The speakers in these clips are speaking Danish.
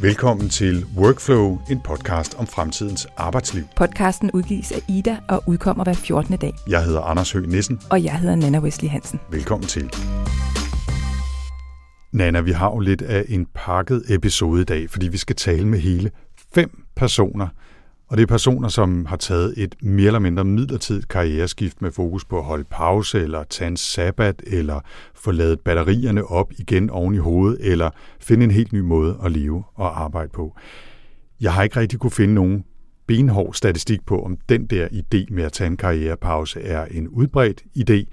Velkommen til Workflow, en podcast om fremtidens arbejdsliv. Podcasten udgives af Ida og udkommer hver 14. dag. Jeg hedder Anders Høgh Nissen. Og jeg hedder Nana Wesley Hansen. Velkommen til. Nana, vi har jo lidt af en pakket episode i dag, fordi vi skal tale med hele fem personer. Og det er personer, som har taget et mere eller mindre midlertidigt karriereskift med fokus på at holde pause, eller tage en sabbat, eller få lavet batterierne op igen oven i hovedet, eller finde en helt ny måde at leve og arbejde på. Jeg har ikke rigtig kunne finde nogen benhård statistik på, om den der idé med at tage en karrierepause er en udbredt idé.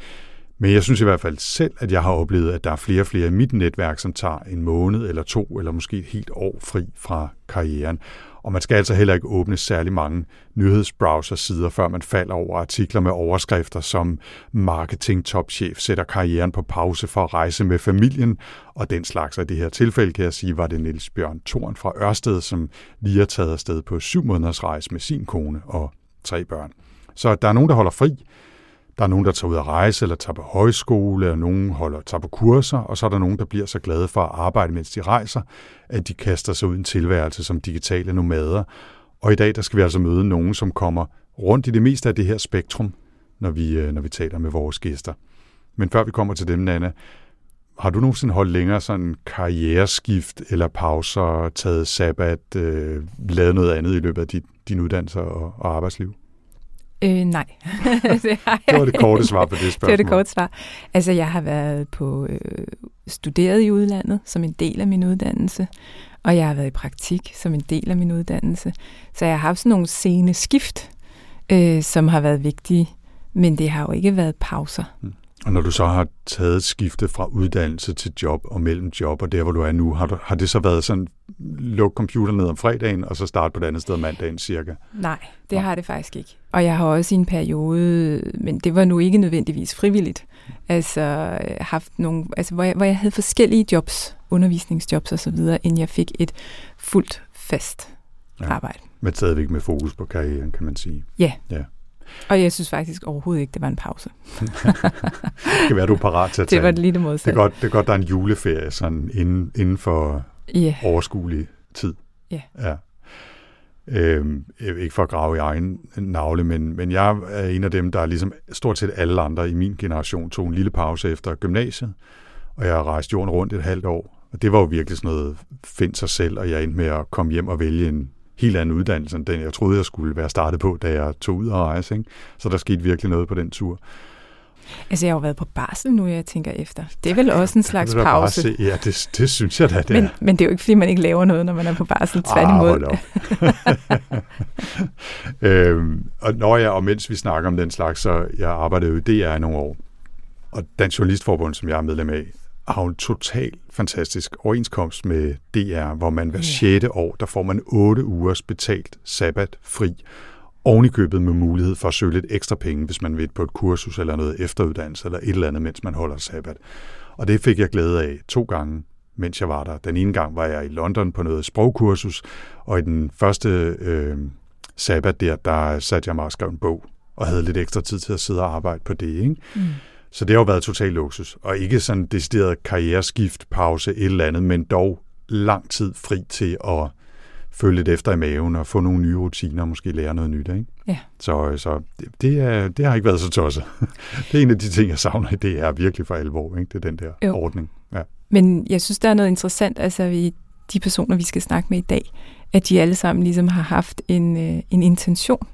Men jeg synes i hvert fald selv, at jeg har oplevet, at der er flere og flere i mit netværk, som tager en måned eller to, eller måske et helt år fri fra karrieren. Og man skal altså heller ikke åbne særlig mange nyhedsbrowser-sider, før man falder over artikler med overskrifter som marketing-topchef sætter karrieren på pause for at rejse med familien, og den slags. af det her tilfælde kan jeg sige, var det Niels Bjørn Thorn fra Ørsted, som lige har taget afsted på syv måneders rejse med sin kone og tre børn. Så der er nogen, der holder fri, der er nogen, der tager ud at rejse, eller tager på højskole, og nogen holder, tager på kurser, og så er der nogen, der bliver så glade for at arbejde, mens de rejser, at de kaster sig ud i en tilværelse som digitale nomader. Og i dag, der skal vi altså møde nogen, som kommer rundt i det meste af det her spektrum, når vi, øh, når vi taler med vores gæster. Men før vi kommer til dem, Nana, har du nogensinde holdt længere sådan karriereskift eller pauser, taget sabbat, øh, lavet noget andet i løbet af dit, din uddannelse og, og arbejdsliv? Øh, nej. det, har det var det korte svar på det spørgsmål. Det er det korte svar. Altså, jeg har været på øh, studeret i udlandet som en del af min uddannelse, og jeg har været i praktik som en del af min uddannelse. Så jeg har haft sådan nogle sene skift, øh, som har været vigtige, men det har jo ikke været pauser. Mm. Og når du så har taget skifte fra uddannelse til job og mellem job og der, hvor du er nu, har, du, har det så været sådan, luk computeren ned om fredagen, og så starte på det andet sted mandagen cirka? Nej, det har det faktisk ikke. Og jeg har også i en periode, men det var nu ikke nødvendigvis frivilligt, altså haft nogle, altså hvor jeg, hvor jeg havde forskellige jobs, undervisningsjobs og så videre, inden jeg fik et fuldt fast ja. arbejde. Men stadigvæk med fokus på karrieren, kan man sige. Ja. ja. Og jeg synes faktisk overhovedet ikke, det var en pause. det kan være, du er parat til at tage Det var lige det modsatte. Det er godt, det er godt der er en juleferie sådan inden, inden for yeah. overskuelig tid. Yeah. Ja. Øhm, ikke for at grave i egen navle, men, men jeg er en af dem, der er ligesom stort set alle andre i min generation tog en lille pause efter gymnasiet, og jeg rejste jorden rundt et halvt år. Og det var jo virkelig sådan noget, find sig selv, og jeg endte med at komme hjem og vælge en helt anden uddannelse, end den jeg troede, jeg skulle være startet på, da jeg tog ud og rejse. Ikke? Så der skete virkelig noget på den tur. Altså, jeg har jo været på barsel nu, jeg tænker efter. Det er vel også en slags pause. Se. Ja, det, det synes jeg da, det men, er. Men det er jo ikke, fordi man ikke laver noget, når man er på barsel. Tværtimod. Ah, øhm, og når jeg, og mens vi snakker om den slags, så jeg arbejdede jo i DR i nogle år. Og Dansk Journalistforbund, som jeg er medlem af, har en total fantastisk overenskomst med DR, hvor man hver 6. år, der får man 8 ugers betalt sabbat fri, ovenikøbet med mulighed for at søge lidt ekstra penge, hvis man vil på et kursus eller noget efteruddannelse eller et eller andet, mens man holder sabbat. Og det fik jeg glæde af to gange, mens jeg var der. Den ene gang var jeg i London på noget sprogkursus, og i den første øh, sabbat der, der satte jeg mig og skrev en bog, og havde lidt ekstra tid til at sidde og arbejde på det. Ikke? Mm. Så det har jo været total luksus, og ikke sådan decideret karriereskift, pause, et eller andet, men dog lang tid fri til at følge lidt efter i maven og få nogle nye rutiner og måske lære noget nyt. Ikke? Ja. Så, så det, det, er, det har ikke været så tosset. det er en af de ting, jeg savner i det er virkelig for alvor. Ikke? Det er den der jo. ordning. Ja. Men jeg synes, der er noget interessant, altså vi, de personer, vi skal snakke med i dag, at de alle sammen ligesom har haft en, øh, en intention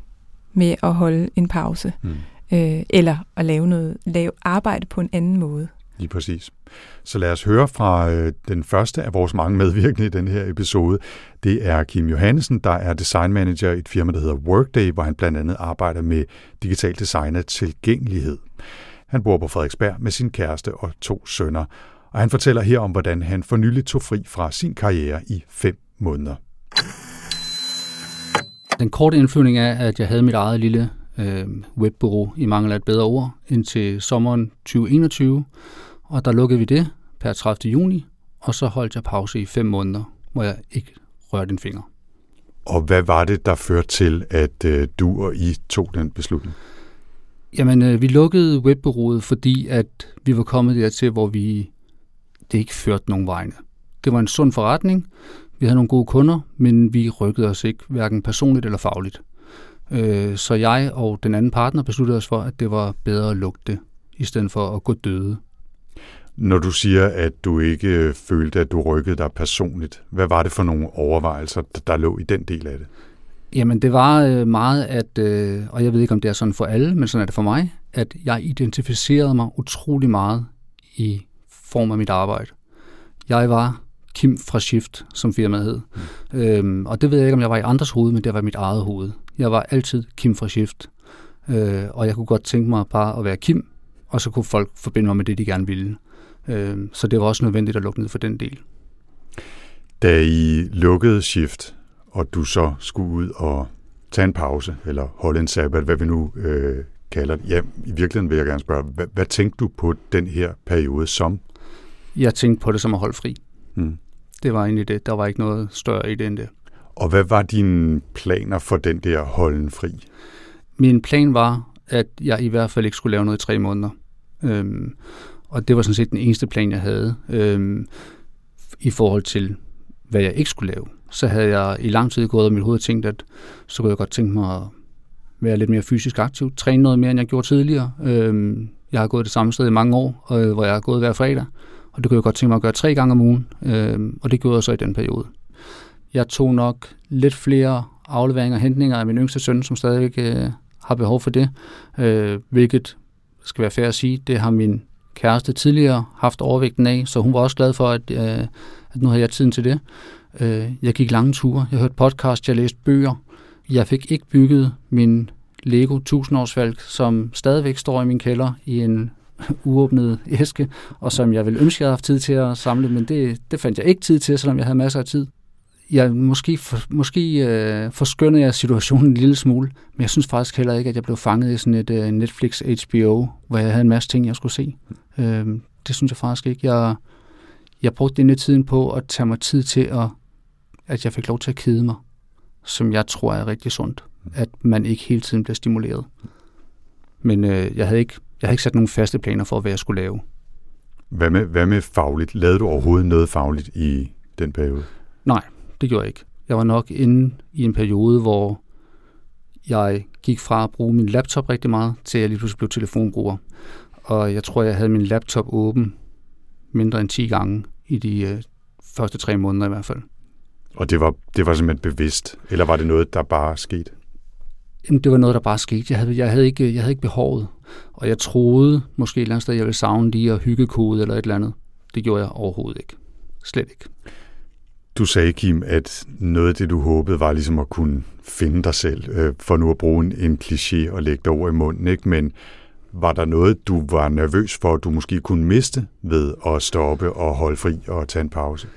med at holde en pause. Mm øh, eller at lave noget, lave arbejde på en anden måde. Lige præcis. Så lad os høre fra øh, den første af vores mange medvirkende i den her episode. Det er Kim Johannesen, der er design manager i et firma, der hedder Workday, hvor han blandt andet arbejder med digital design af tilgængelighed. Han bor på Frederiksberg med sin kæreste og to sønner, og han fortæller her om, hvordan han for nylig tog fri fra sin karriere i fem måneder. Den korte indflyvning er, at jeg havde mit eget lille øh, webbureau i mangel af et bedre ord indtil sommeren 2021, og der lukkede vi det per 30. juni, og så holdt jeg pause i fem måneder, hvor jeg ikke rørte en finger. Og hvad var det, der førte til, at øh, du og I tog den beslutning? Jamen, øh, vi lukkede webbureauet, fordi at vi var kommet dertil, hvor vi det ikke førte nogen vegne. Det var en sund forretning. Vi havde nogle gode kunder, men vi rykkede os ikke, hverken personligt eller fagligt. Øh, så jeg og den anden partner besluttede os for, at det var bedre at lukke det, i stedet for at gå døde. Når du siger, at du ikke følte, at du rykkede dig personligt, hvad var det for nogle overvejelser, der lå i den del af det? Jamen, det var øh, meget, at, øh, og jeg ved ikke, om det er sådan for alle, men sådan er det for mig, at jeg identificerede mig utrolig meget i form af mit arbejde. Jeg var Kim fra Shift, som firmaet hed. Mm. Øhm, og det ved jeg ikke, om jeg var i andres hoved, men det var mit eget hoved. Jeg var altid Kim fra Shift. Øh, og jeg kunne godt tænke mig bare at være Kim, og så kunne folk forbinde mig med det, de gerne ville. Øh, så det var også nødvendigt at lukke ned for den del. Da I lukkede Shift, og du så skulle ud og tage en pause, eller holde en sabbat, hvad vi nu øh, kalder det. Ja, i virkeligheden vil jeg gerne spørge, hvad, hvad tænkte du på den her periode som? Jeg tænkte på det som at holde fri. Mm. Det var egentlig det. Der var ikke noget større i det end det. Og hvad var dine planer for den der holden fri? Min plan var, at jeg i hvert fald ikke skulle lave noget i tre måneder. Øhm, og det var sådan set den eneste plan, jeg havde. Øhm, I forhold til, hvad jeg ikke skulle lave. Så havde jeg i lang tid gået i mit hoved og tænkt, at så kunne jeg godt tænke mig at være lidt mere fysisk aktiv. Træne noget mere, end jeg gjorde tidligere. Øhm, jeg har gået det samme sted i mange år, øh, hvor jeg har gået hver fredag. Og det kunne jeg godt tænke mig at gøre tre gange om ugen. øh, og det gjorde jeg så i den periode. Jeg tog nok lidt flere afleveringer og hentninger af min yngste søn, som stadigvæk øh, har behov for det. Øh, hvilket skal være fair at sige, det har min kæreste tidligere haft overvægten af, så hun var også glad for, at, øh, at nu havde jeg tiden til det. Øh, jeg gik lange ture, jeg hørte podcast, jeg læste bøger. Jeg fik ikke bygget min Lego 1000-årsfalk, som stadigvæk står i min kælder i en uåbnet æske, og som jeg ville ønske, jeg havde haft tid til at samle, men det, det fandt jeg ikke tid til, selvom jeg havde masser af tid. Jeg, måske for, måske øh, forskyndede jeg situationen en lille smule, men jeg synes faktisk heller ikke, at jeg blev fanget i sådan et øh, Netflix HBO, hvor jeg havde en masse ting, jeg skulle se. Øh, det synes jeg faktisk ikke. Jeg, jeg brugte denne tiden på at tage mig tid til, at, at jeg fik lov til at kede mig, som jeg tror er rigtig sundt. At man ikke hele tiden bliver stimuleret. Men øh, jeg havde ikke jeg havde ikke sat nogen faste planer for, hvad jeg skulle lave. Hvad med, hvad med fagligt? Lavede du overhovedet noget fagligt i den periode? Nej, det gjorde jeg ikke. Jeg var nok inde i en periode, hvor jeg gik fra at bruge min laptop rigtig meget, til at jeg lige pludselig blev telefonbruger. Og jeg tror, jeg havde min laptop åben mindre end 10 gange i de øh, første tre måneder i hvert fald. Og det var, det var simpelthen bevidst, eller var det noget, der bare skete? Jamen, det var noget, der bare skete. Jeg havde, jeg havde, ikke, jeg havde ikke behovet. Og jeg troede måske et eller andet sted, jeg ville savne lige at hygge kode eller et eller andet. Det gjorde jeg overhovedet ikke. Slet ikke. Du sagde, Kim, at noget af det, du håbede, var ligesom at kunne finde dig selv, øh, for nu at bruge en, en kliché og lægge dig over i munden, ikke? Men var der noget, du var nervøs for, at du måske kunne miste ved at stoppe og holde fri og tage en pause?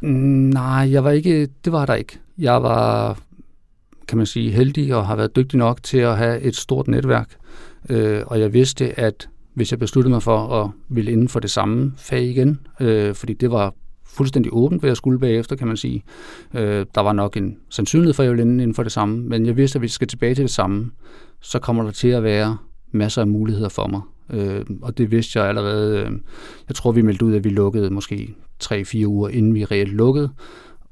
Nej, jeg var ikke, det var der ikke. Jeg var, kan man sige, heldig og har været dygtig nok til at have et stort netværk. Øh, og jeg vidste, at hvis jeg besluttede mig for at ville inden for det samme fag igen, øh, fordi det var fuldstændig åbent, hvad jeg skulle bagefter, kan man sige. Øh, der var nok en sandsynlighed for, at jeg ville ende inden for det samme, men jeg vidste, at hvis jeg skal tilbage til det samme, så kommer der til at være masser af muligheder for mig. Øh, og det vidste jeg allerede. Øh, jeg tror, vi meldte ud, at vi lukkede måske 3-4 uger, inden vi reelt lukkede.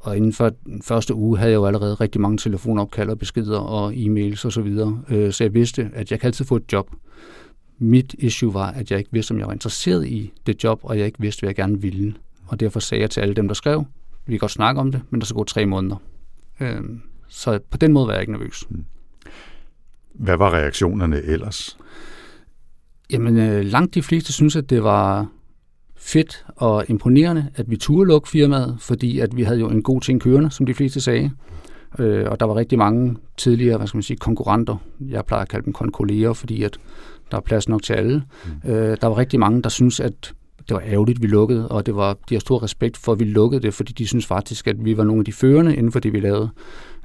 Og inden for den første uge havde jeg jo allerede rigtig mange telefonopkald og beskeder og e-mails osv. Så, videre. Øh, så jeg vidste, at jeg kan altid få et job. Mit issue var, at jeg ikke vidste, om jeg var interesseret i det job, og jeg ikke vidste, hvad jeg gerne ville. Og derfor sagde jeg til alle dem, der skrev, vi kan godt snakke om det, men der skal gå tre måneder. Øh, så på den måde var jeg ikke nervøs. Mm. Hvad var reaktionerne ellers? Jamen, øh, langt de fleste synes, at det var fedt og imponerende, at vi turde lukke firmaet, fordi at vi havde jo en god ting kørende, som de fleste sagde. Øh, og der var rigtig mange tidligere, hvad skal man sige, konkurrenter. Jeg plejer at kalde dem konkolleger, fordi at der er plads nok til alle. Mm. Øh, der var rigtig mange, der synes at det var ærgerligt, vi lukkede, og det var, de har stor respekt for, at vi lukkede det, fordi de synes faktisk, at vi var nogle af de førende inden for det, vi lavede.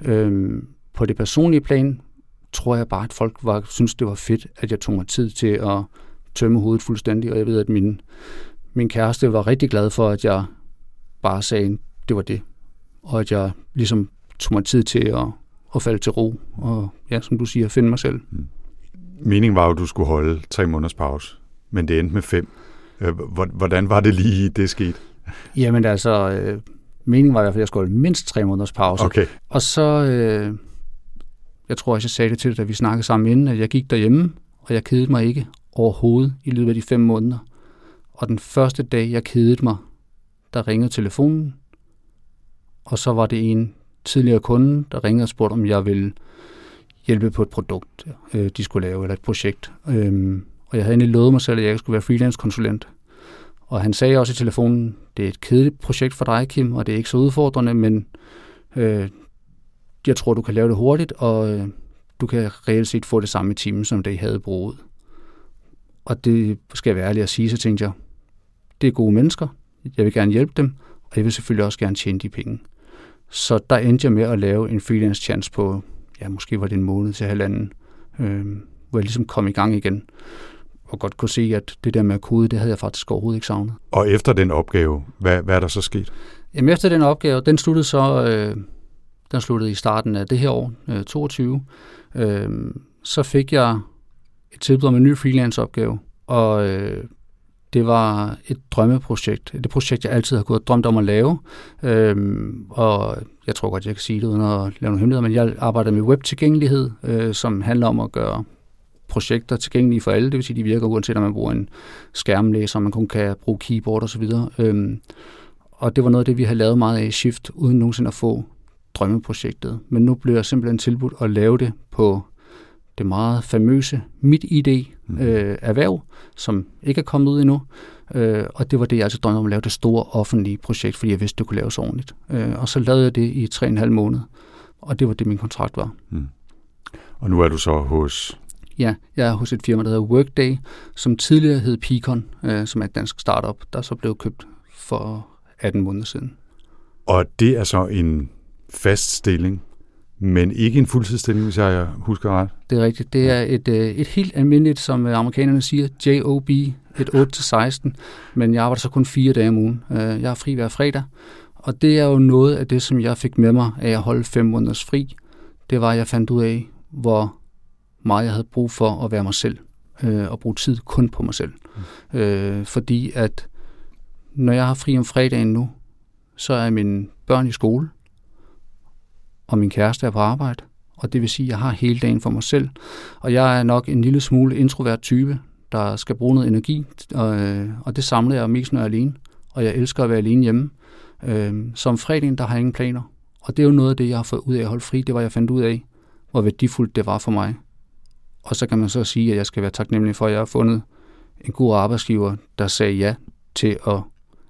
Øhm, på det personlige plan tror jeg bare, at folk var, synes, det var fedt, at jeg tog mig tid til at tømme hovedet fuldstændig, og jeg ved, at min, min kæreste var rigtig glad for, at jeg bare sagde, det var det. Og at jeg ligesom tog mig tid til at, at falde til ro, og ja, som du siger, finde mig selv. Mm. Meningen var jo, at du skulle holde tre måneders pause, men det endte med fem. Øh, hvordan var det lige, det skete? Jamen altså, øh, Meningen var i hvert fald, at jeg skulle holde mindst tre måneders pause. Okay. Og så, øh, jeg tror også, jeg sagde det til dig, da vi snakkede sammen inden, at jeg gik derhjemme, og jeg kedede mig ikke overhovedet i løbet af de fem måneder. Og den første dag, jeg kedede mig, der ringede telefonen, og så var det en tidligere kunde, der ringede og spurgte, om jeg ville hjælpe på et produkt, øh, de skulle lave, eller et projekt. Øhm, og jeg havde egentlig lovet mig selv, at jeg ikke skulle være freelance-konsulent. Og han sagde også i telefonen, det er et kedeligt projekt for dig, Kim, og det er ikke så udfordrende, men øh, jeg tror, du kan lave det hurtigt, og øh, du kan reelt set få det samme i timen, som det I havde brugt. Og det skal jeg være ærlig at sige, så tænkte jeg, det er gode mennesker, jeg vil gerne hjælpe dem, og jeg vil selvfølgelig også gerne tjene de penge. Så der endte jeg med at lave en freelance chance på, ja, måske var det en måned til halvanden, øh, hvor jeg ligesom kom i gang igen og godt kunne se, at det der med at kode, det havde jeg faktisk overhovedet ikke savnet. Og efter den opgave, hvad, hvad er der så sket? Jamen efter den opgave, den sluttede så, øh, den sluttede i starten af det her år, øh, 22, øh, så fik jeg et tilbud om en ny freelance-opgave, og øh, det var et drømmeprojekt. Det projekt, jeg altid har gået og drømt om at lave. Øhm, og jeg tror godt, jeg kan sige det uden at lave nogle hemmeligheder, men jeg arbejder med webtilgængelighed, øh, som handler om at gøre projekter tilgængelige for alle. Det vil sige, de virker uanset om man bruger en skærmlæser, man kun kan bruge keyboard osv. Øhm, og det var noget af det, vi har lavet meget af i Shift, uden nogensinde at få drømmeprojektet. Men nu bliver jeg simpelthen tilbudt at lave det på det meget famøse Mit ID mm. øh, erhverv, som ikke er kommet ud endnu. Øh, og det var det, jeg altså drømte om at lave det store offentlige projekt, fordi jeg vidste, det kunne laves ordentligt. Øh, og så lavede jeg det i tre og en halv måned, og det var det, min kontrakt var. Mm. Og nu er du så hos Ja, jeg er hos et firma, der hedder Workday, som tidligere hed Picon, øh, som er et dansk startup, der så blev købt for 18 måneder siden. Og det er så en fast stilling, men ikke en fuldtidsstilling, hvis jeg husker ret. Det er rigtigt. Det er et, øh, et helt almindeligt, som amerikanerne siger, JOB, et 8-16, men jeg arbejder så kun fire dage om ugen. Øh, jeg er fri hver fredag, og det er jo noget af det, som jeg fik med mig af at holde fem måneders fri. Det var, at jeg fandt ud af, hvor meget jeg havde brug for at være mig selv, øh, og bruge tid kun på mig selv. Mm. Øh, fordi at når jeg har fri om fredagen nu, så er mine børn i skole, og min kæreste er på arbejde, og det vil sige, at jeg har hele dagen for mig selv. Og jeg er nok en lille smule introvert type, der skal bruge noget energi, og, øh, og det samler jeg mest, når jeg er alene. Og jeg elsker at være alene hjemme. Øh, som fredagen, der har jeg ingen planer. Og det er jo noget af det, jeg har fået ud af at holde fri. Det var, jeg fandt ud af, hvor værdifuldt det var for mig. Og så kan man så sige, at jeg skal være taknemmelig for, at jeg har fundet en god arbejdsgiver, der sagde ja til, at,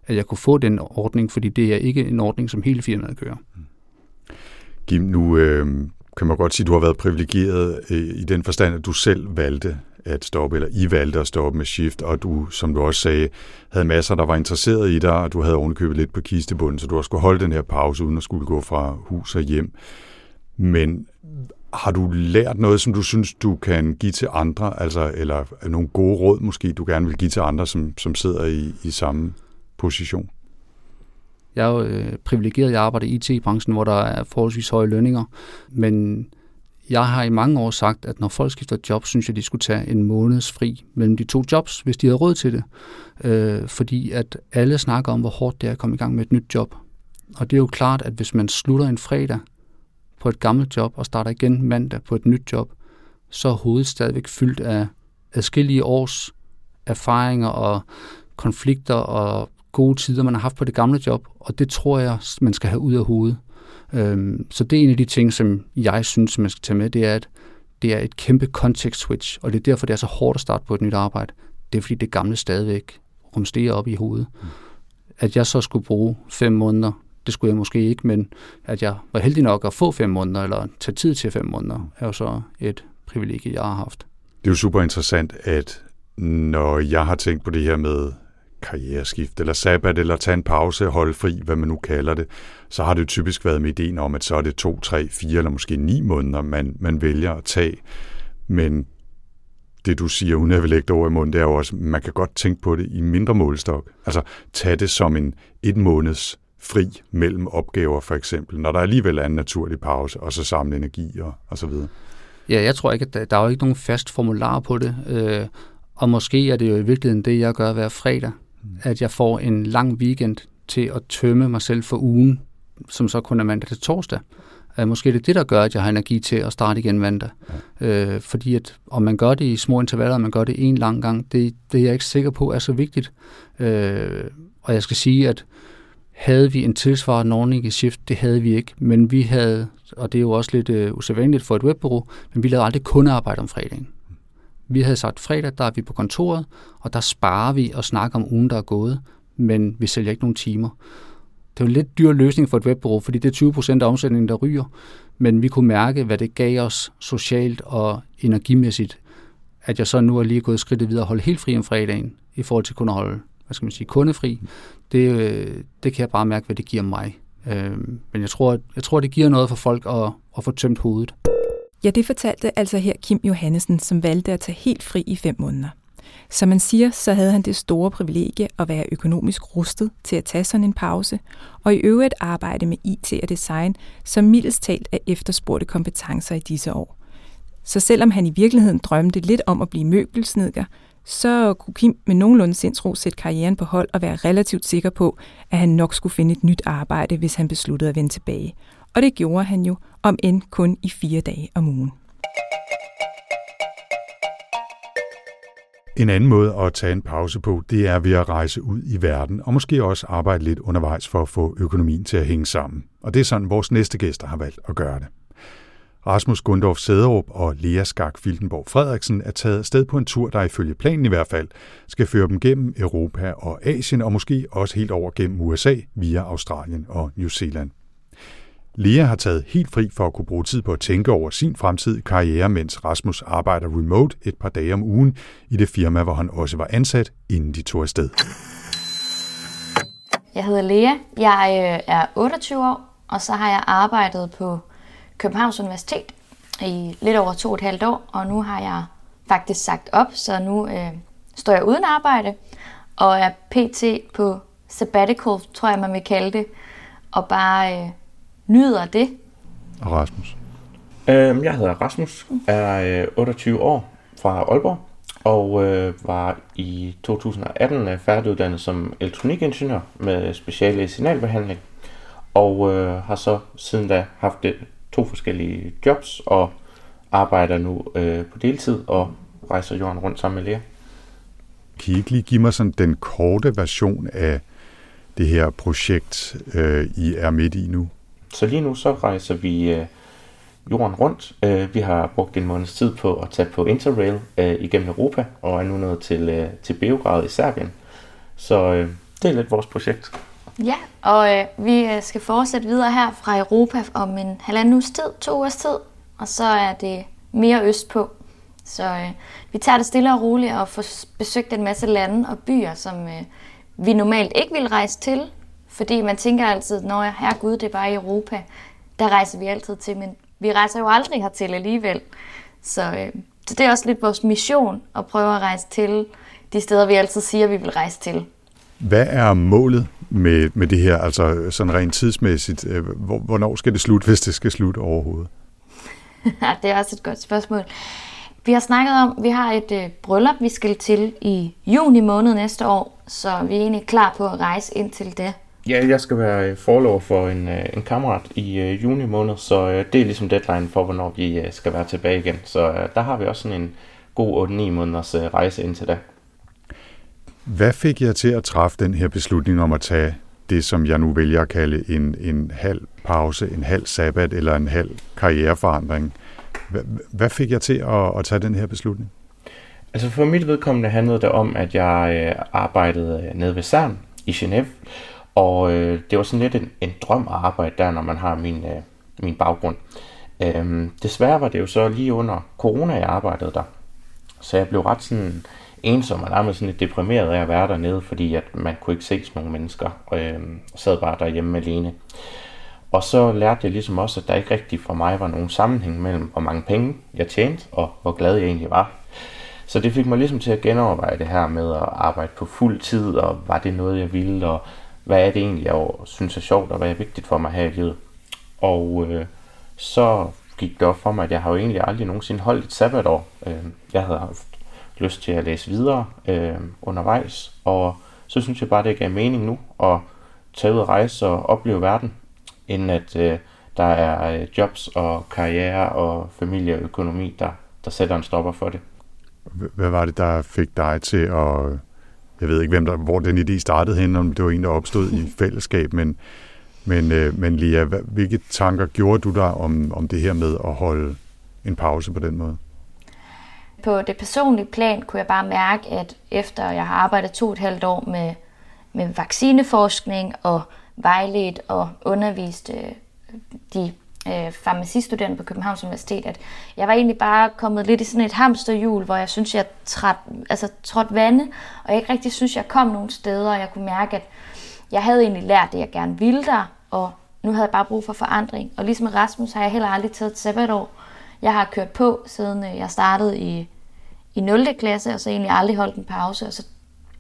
at jeg kunne få den ordning, fordi det er ikke en ordning, som hele firmaet kører. Gim, nu øh, kan man godt sige, at du har været privilegeret øh, i den forstand, at du selv valgte at stoppe, eller I valgte at stoppe med Shift, og du, som du også sagde, havde masser, der var interesseret i dig, og du havde ovenikøbet lidt på kistebunden, så du har skulle holde den her pause, uden at skulle gå fra hus og hjem. Men har du lært noget, som du synes, du kan give til andre, altså, eller nogle gode råd måske, du gerne vil give til andre, som, som sidder i, i samme position? Jeg er jo øh, privilegeret, jeg arbejder i IT-branchen, hvor der er forholdsvis høje lønninger, men jeg har i mange år sagt, at når folk skifter job, synes jeg, de skulle tage en måneds fri mellem de to jobs, hvis de havde råd til det. Øh, fordi at alle snakker om, hvor hårdt det er at komme i gang med et nyt job. Og det er jo klart, at hvis man slutter en fredag på et gammelt job og starter igen mandag på et nyt job, så er hovedet stadigvæk fyldt af adskillige års erfaringer og konflikter og gode tider, man har haft på det gamle job, og det tror jeg, man skal have ud af hovedet. Øhm, så det er en af de ting, som jeg synes, man skal tage med, det er, at det er et kæmpe context switch, og det er derfor, det er så hårdt at starte på et nyt arbejde. Det er fordi, det gamle stadigvæk rumsterer op i hovedet. Mm. At jeg så skulle bruge fem måneder, det skulle jeg måske ikke, men at jeg var heldig nok at få fem måneder, eller tage tid til fem måneder, er jo så et privilegie, jeg har haft. Det er jo super interessant, at når jeg har tænkt på det her med karriereskift, eller sabbat, eller tage en pause, holde fri, hvad man nu kalder det, så har det jo typisk været med ideen om, at så er det to, tre, fire eller måske ni måneder, man, man vælger at tage. Men det du siger, uden at vil lægge det over i munden, det er jo også, man kan godt tænke på det i mindre målestok. Altså tage det som en et måneds fri mellem opgaver, for eksempel, når der alligevel er en naturlig pause, og så samle energi og, og så videre. Ja, jeg tror ikke, at der, der er jo ikke nogen fast formular på det, øh, og måske er det jo i virkeligheden det, jeg gør hver fredag, mm. at jeg får en lang weekend til at tømme mig selv for ugen, som så kun er mandag til torsdag. Øh, måske er det det, der gør, at jeg har energi til at starte igen mandag. Ja. Øh, fordi at om man gør det i små intervaller, om man gør det en lang gang, det, det er jeg ikke sikker på er så vigtigt. Øh, og jeg skal sige, at havde vi en tilsvarende ordning i Shift, det havde vi ikke, men vi havde, og det er jo også lidt øh, usædvanligt for et webbureau, men vi lavede aldrig kundearbejde om fredagen. Vi havde sagt, fredag, der er vi på kontoret, og der sparer vi og snakker om ugen, der er gået, men vi sælger ikke nogen timer. Det var en lidt dyr løsning for et webbureau, fordi det er 20% af omsætningen, der ryger, men vi kunne mærke, hvad det gav os socialt og energimæssigt, at jeg så nu er lige gået skridtet videre og holde helt fri om fredagen, i forhold til kun at holde, hvad skal man sige, kundefri. Det, øh, det kan jeg bare mærke, hvad det giver mig. Øh, men jeg tror, jeg tror, det giver noget for folk at, at få tømt hovedet. Ja, det fortalte altså her Kim Johannesen, som valgte at tage helt fri i fem måneder. Som man siger, så havde han det store privilegie at være økonomisk rustet til at tage sådan en pause, og i øvrigt arbejde med IT og design, som mildest talt er efterspurgte kompetencer i disse år. Så selvom han i virkeligheden drømte lidt om at blive møbelsnedker, så kunne Kim med nogenlunde sindsro sætte karrieren på hold og være relativt sikker på, at han nok skulle finde et nyt arbejde, hvis han besluttede at vende tilbage. Og det gjorde han jo, om end kun i fire dage om ugen. En anden måde at tage en pause på, det er ved at rejse ud i verden, og måske også arbejde lidt undervejs for at få økonomien til at hænge sammen. Og det er sådan, vores næste gæster har valgt at gøre det. Rasmus Gundorf Sæderup og Lea Skak Filtenborg Frederiksen er taget sted på en tur, der ifølge planen i hvert fald skal føre dem gennem Europa og Asien, og måske også helt over gennem USA via Australien og New Zealand. Lea har taget helt fri for at kunne bruge tid på at tænke over sin fremtidige karriere, mens Rasmus arbejder remote et par dage om ugen i det firma, hvor han også var ansat, inden de tog afsted. Jeg hedder Lea. Jeg øh, er 28 år, og så har jeg arbejdet på Københavns Universitet i lidt over to og et halvt år, og nu har jeg faktisk sagt op, så nu øh, står jeg uden arbejde og er pt. på sabbatical, tror jeg man vil kalde det, og bare øh, nyder det. Og Rasmus? Øhm, jeg hedder Rasmus, er 28 øh, år fra Aalborg, og øh, var i 2018 færdiguddannet som elektronikingeniør med speciale i signalbehandling, og øh, har så siden da haft det, to forskellige jobs, og arbejder nu øh, på deltid og rejser jorden rundt sammen med Lea. Kan I ikke lige give mig sådan den korte version af det her projekt, øh, I er midt i nu? Så lige nu så rejser vi øh, jorden rundt. Øh, vi har brugt en måneds tid på at tage på Interrail øh, igennem Europa, og er nu nået til, øh, til Beograd i Serbien. Så øh, det er lidt vores projekt. Ja, og øh, vi øh, skal fortsætte videre her fra Europa om en halvanden uges tid, to ugers tid, og så er det mere øst på. Så øh, vi tager det stille og roligt og får besøgt en masse lande og byer, som øh, vi normalt ikke vil rejse til, fordi man tænker altid, når jeg her Gud, det er bare i Europa, der rejser vi altid til, men vi rejser jo aldrig hertil alligevel. Så, øh, så det er også lidt vores mission at prøve at rejse til de steder, vi altid siger, vi vil rejse til. Hvad er målet med, med det her, altså sådan rent tidsmæssigt? Øh, hvornår skal det slutte, hvis det skal slutte overhovedet? det er også et godt spørgsmål. Vi har snakket om, at vi har et øh, bryllup, vi skal til i juni måned næste år, så vi er egentlig klar på at rejse ind til det. Ja, jeg skal være forlov for en, øh, en kammerat i øh, juni måned, så øh, det er ligesom deadline for, hvornår vi øh, skal være tilbage igen. Så øh, der har vi også sådan en god 8-9 måneders øh, rejse indtil da. Hvad fik jeg til at træffe den her beslutning om at tage det, som jeg nu vælger at kalde en, en halv pause, en halv sabbat eller en halv karriereforandring? Hvad, hvad fik jeg til at, at tage den her beslutning? Altså for mit vedkommende handlede det om, at jeg øh, arbejdede øh, nede ved CERN i Genève, og øh, det var sådan lidt en, en drøm at arbejde der, når man har min, øh, min baggrund. Øhm, desværre var det jo så lige under corona, jeg arbejdede der. Så jeg blev ret sådan ensom og nærmest sådan lidt deprimeret af at være dernede, fordi at man kunne ikke se nogen nogle mennesker, øhm, og øh, sad bare derhjemme alene. Og så lærte jeg ligesom også, at der ikke rigtig for mig var nogen sammenhæng mellem, hvor mange penge jeg tjente, og hvor glad jeg egentlig var. Så det fik mig ligesom til at genoverveje det her med at arbejde på fuld tid, og var det noget, jeg ville, og hvad er det egentlig, jeg synes er sjovt, og hvad er vigtigt for mig her i livet. Og øh, så gik det op for mig, at jeg har jo egentlig aldrig nogensinde holdt et sabbatår. Øh, jeg havde lyst til at læse videre øh, undervejs, og så synes jeg bare, det gav mening nu at tage ud og rejse og opleve verden. inden at øh, der er øh, jobs og karriere og familie og økonomi, der, der sætter en stopper for det. Hvad var det, der fik dig til at... Jeg ved ikke, hvem der, hvor den idé startede hen, om det var en, der opstod i fællesskab, men, men, øh, men Lia, hvilke tanker gjorde du der om, om det her med at holde en pause på den måde? På det personlige plan kunne jeg bare mærke, at efter jeg har arbejdet to og et halvt år med, med vaccineforskning og vejledt og undervist øh, de øh, farmacistuderende på Københavns Universitet, at jeg var egentlig bare kommet lidt i sådan et hamsterhjul, hvor jeg synes, jeg træt, altså, trådte vande, og jeg ikke rigtig synes, jeg kom nogen steder, og jeg kunne mærke, at jeg havde egentlig lært det, jeg gerne ville der, og nu havde jeg bare brug for forandring. Og ligesom Rasmus har jeg heller aldrig taget et sabbatår. Jeg har kørt på, siden øh, jeg startede i, i 0. klasse, og så egentlig aldrig holdt en pause, og så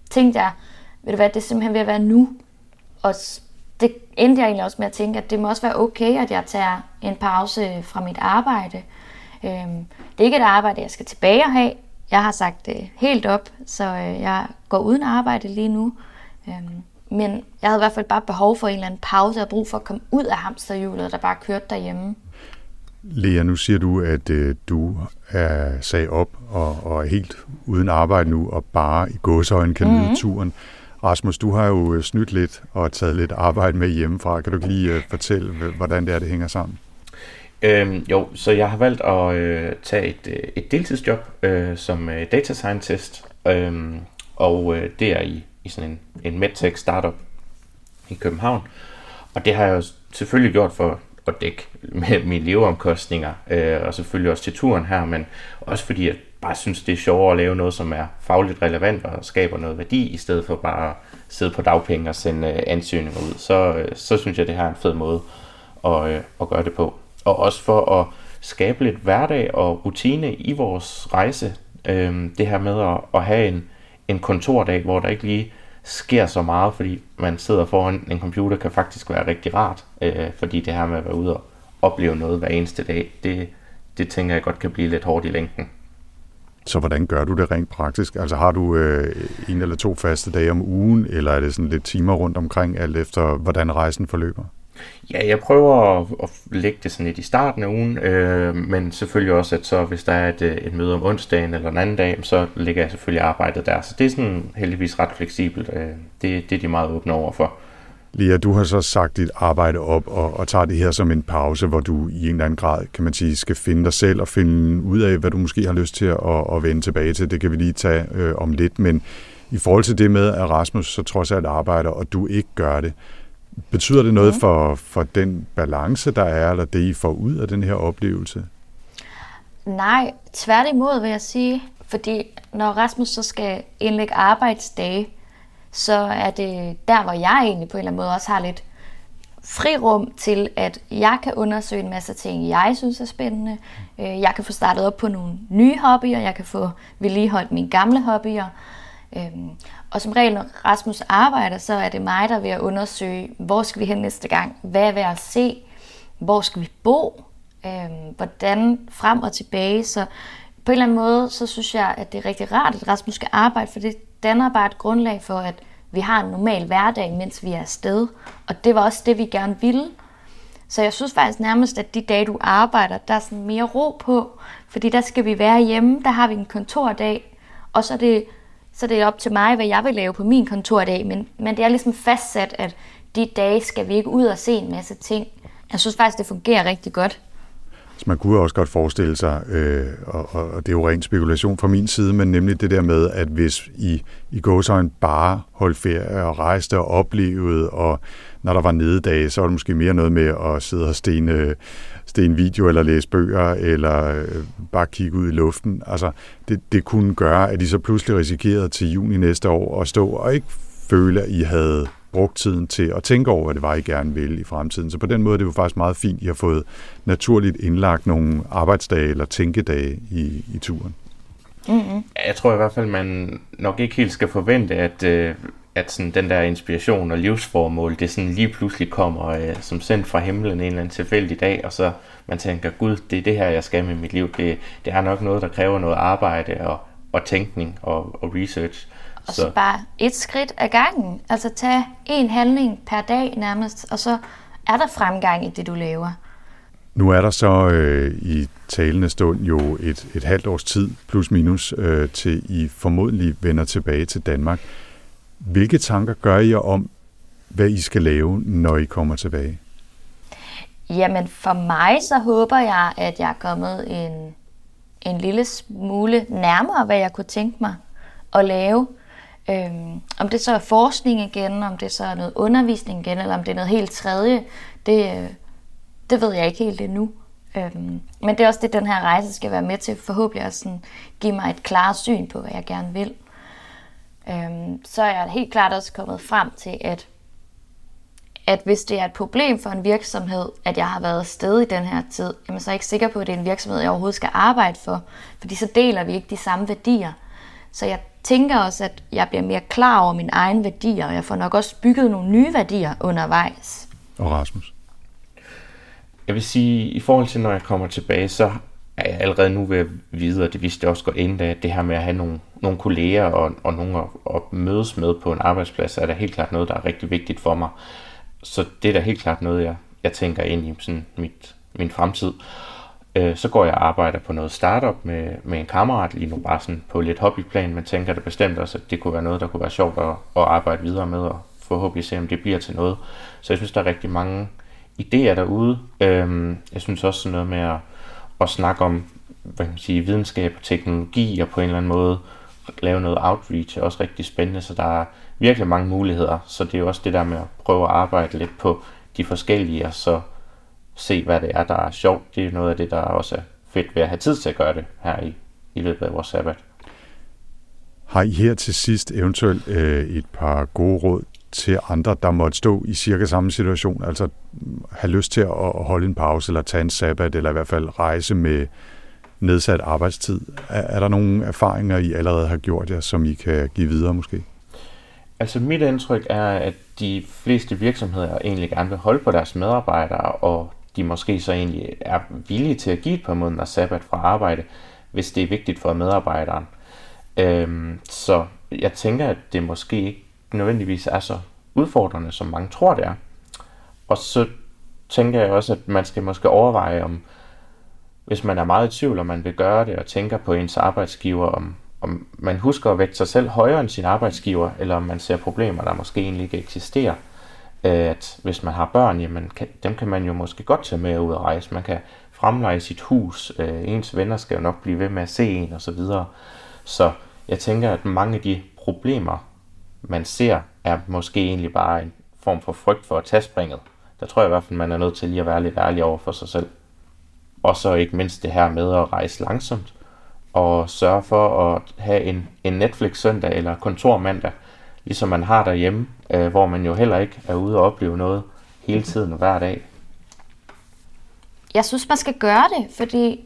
tænkte jeg, ved du hvad, det er simpelthen ved at være nu. Og det endte jeg egentlig også med at tænke, at det må også være okay, at jeg tager en pause øh, fra mit arbejde. Øhm, det er ikke et arbejde, jeg skal tilbage og have. Jeg har sagt det helt op, så øh, jeg går uden arbejde lige nu. Øhm, men jeg havde i hvert fald bare behov for en eller anden pause og brug for at komme ud af hamsterhjulet, der bare kørte derhjemme. Lea, nu siger du, at øh, du er sag op og, og er helt uden arbejde nu, og bare i gåsøjne kan mm-hmm. turen. Rasmus, du har jo øh, snydt lidt og taget lidt arbejde med hjemmefra. Kan du ikke lige øh, fortælle, hvordan det er, det hænger sammen? Øhm, jo, så jeg har valgt at øh, tage et, øh, et deltidsjob øh, som øh, data scientist, øh, og øh, det er i, i sådan en, en medtech startup i København. Og det har jeg jo selvfølgelig gjort for at dække med mine leveomkostninger, øh, og selvfølgelig også til turen her, men også fordi jeg bare synes, det er sjovere at lave noget, som er fagligt relevant og skaber noget værdi, i stedet for bare at sidde på dagpenge og sende øh, ansøgninger ud. Så, øh, så synes jeg, det her er en fed måde at, øh, at gøre det på. Og også for at skabe lidt hverdag og rutine i vores rejse. Øh, det her med at, at have en, en kontordag, hvor der ikke lige sker så meget, fordi man sidder foran en computer, kan faktisk være rigtig rart, øh, fordi det her med at være ude og opleve noget hver eneste dag, det, det tænker jeg godt kan blive lidt hårdt i længden. Så hvordan gør du det rent praktisk? Altså har du øh, en eller to faste dage om ugen, eller er det sådan lidt timer rundt omkring, alt efter hvordan rejsen forløber? Ja, jeg prøver at, at lægge det sådan lidt i starten af ugen, øh, men selvfølgelig også, at så hvis der er et, øh, et møde om onsdagen eller en anden dag, så lægger jeg selvfølgelig arbejdet der. Så det er sådan heldigvis ret fleksibelt. Øh, det, det er de meget åbne over for. Lia, du har så sagt dit arbejde op og, og tager det her som en pause, hvor du i en eller anden grad, kan man sige, skal finde dig selv og finde ud af, hvad du måske har lyst til at, at vende tilbage til. Det kan vi lige tage øh, om lidt, men i forhold til det med, at Rasmus så trods alt arbejder, og du ikke gør det, betyder det noget for, for den balance, der er, eller det, I får ud af den her oplevelse? Nej, tværtimod vil jeg sige, fordi når Rasmus så skal indlægge arbejdsdage, så er det der, hvor jeg egentlig på en eller anden måde også har lidt frirum til, at jeg kan undersøge en masse ting, jeg synes er spændende. Øh, jeg kan få startet op på nogle nye hobbyer, jeg kan få vedligeholdt mine gamle hobbyer. Øhm, og som regel, når Rasmus arbejder, så er det mig, der er ved at undersøge, hvor skal vi hen næste gang? Hvad er ved at se? Hvor skal vi bo? Øhm, hvordan frem og tilbage? Så på en eller anden måde, så synes jeg, at det er rigtig rart, at Rasmus skal arbejde, for det danner bare et grundlag for, at vi har en normal hverdag, mens vi er afsted. Og det var også det, vi gerne ville. Så jeg synes faktisk nærmest, at de dage, du arbejder, der er sådan mere ro på. Fordi der skal vi være hjemme, der har vi en kontordag. Og så er det, så det er op til mig, hvad jeg vil lave på min kontordag. Men, men det er ligesom fastsat, at de dage skal vi ikke ud og se en masse ting. Jeg synes faktisk, det fungerer rigtig godt. Så man kunne også godt forestille sig, øh, og, og det er jo ren spekulation fra min side, men nemlig det der med, at hvis I i gåsøjne bare holdt ferie og rejste og oplevede, og når der var nededage, så var det måske mere noget med at sidde og stene, stene video eller læse bøger, eller øh, bare kigge ud i luften. Altså, det, det kunne gøre, at I så pludselig risikerede til juni næste år at stå og ikke føle, at I havde brugt tiden til at tænke over, hvad det var, I gerne ville i fremtiden. Så på den måde det er det jo faktisk meget fint, at I har fået naturligt indlagt nogle arbejdsdage eller tænkedage i, i turen. Mm-hmm. Jeg tror i hvert fald, man nok ikke helt skal forvente, at, øh, at sådan den der inspiration og livsformål, det sådan lige pludselig kommer øh, som sendt fra himlen en eller anden tilfældig dag, og så man tænker, gud, det er det her, jeg skal med mit liv. Det, det er nok noget, der kræver noget arbejde og, og tænkning og, og research. Og så. så bare et skridt ad gangen. Altså tage en handling per dag nærmest, og så er der fremgang i det, du laver? Nu er der så øh, i talende stund jo et, et halvt års tid, plus minus, øh, til I formodentlig vender tilbage til Danmark. Hvilke tanker gør I om, hvad I skal lave, når I kommer tilbage? Jamen for mig så håber jeg, at jeg er kommet en, en lille smule nærmere, hvad jeg kunne tænke mig at lave. Øhm, om det så er forskning igen, om det så er noget undervisning igen, eller om det er noget helt tredje, det, det ved jeg ikke helt endnu. Øhm, men det er også det, den her rejse skal være med til, forhåbentlig at sådan, give mig et klart syn på, hvad jeg gerne vil. Øhm, så er jeg helt klart også kommet frem til, at at hvis det er et problem for en virksomhed, at jeg har været afsted i den her tid, jamen så er jeg ikke sikker på, at det er en virksomhed, jeg overhovedet skal arbejde for. Fordi så deler vi ikke de samme værdier. Så jeg tænker også, at jeg bliver mere klar over mine egne værdier, og jeg får nok også bygget nogle nye værdier undervejs. Og Rasmus? Jeg vil sige, i forhold til når jeg kommer tilbage, så er jeg allerede nu ved at vide, og det vidste jeg også godt inden da, at det her med at have nogle, nogle kolleger og, og nogen at, at mødes med på en arbejdsplads, er da helt klart noget, der er rigtig vigtigt for mig. Så det er da helt klart noget, jeg, jeg tænker ind i sådan mit, min fremtid. Øh, så går jeg og arbejder på noget startup med, med en kammerat lige nu, bare sådan på lidt hobbyplan, men tænker det bestemt også, at det kunne være noget, der kunne være sjovt at, at arbejde videre med, og forhåbentlig se, om det bliver til noget. Så jeg synes, der er rigtig mange idéer derude. Øhm, jeg synes også sådan noget med at, at snakke om hvad kan man sige, videnskab og teknologi, og på en eller anden måde lave noget outreach er også rigtig spændende, så der er virkelig mange muligheder. Så det er jo også det der med at prøve at arbejde lidt på de forskellige, og så se, hvad det er, der er sjovt. Det er noget af det, der også er fedt ved at have tid til at gøre det her i, i løbet af vores sabbat. Har I her til sidst eventuelt øh, et par gode råd til andre, der måtte stå i cirka samme situation, altså have lyst til at holde en pause, eller tage en sabbat, eller i hvert fald rejse med nedsat arbejdstid. Er, er der nogle erfaringer, I allerede har gjort jer, som I kan give videre måske? Altså mit indtryk er, at de fleste virksomheder egentlig gerne vil holde på deres medarbejdere, og de måske så egentlig er villige til at give et par måneder sabbat fra arbejde, hvis det er vigtigt for medarbejderen. Øhm, så jeg tænker, at det måske ikke nødvendigvis er så udfordrende, som mange tror, det er. Og så tænker jeg også, at man skal måske overveje, om hvis man er meget i tvivl, om man vil gøre det, og tænker på ens arbejdsgiver, om, om man husker at vægte sig selv højere end sin arbejdsgiver, eller om man ser problemer, der måske egentlig ikke eksisterer. Øh, at hvis man har børn, jamen, kan, dem kan man jo måske godt tage med ud og rejse. Man kan fremleje sit hus. Øh, ens venner skal jo nok blive ved med at se en osv. Så, videre. så jeg tænker, at mange af de problemer, man ser, er måske egentlig bare en form for frygt for at tage springet. Der tror jeg i hvert fald, man er nødt til lige at være lidt ærlig over for sig selv. Og så ikke mindst det her med at rejse langsomt og sørge for at have en, en Netflix søndag eller kontormandag, ligesom man har derhjemme, øh, hvor man jo heller ikke er ude og opleve noget hele tiden og hver dag. Jeg synes, man skal gøre det, fordi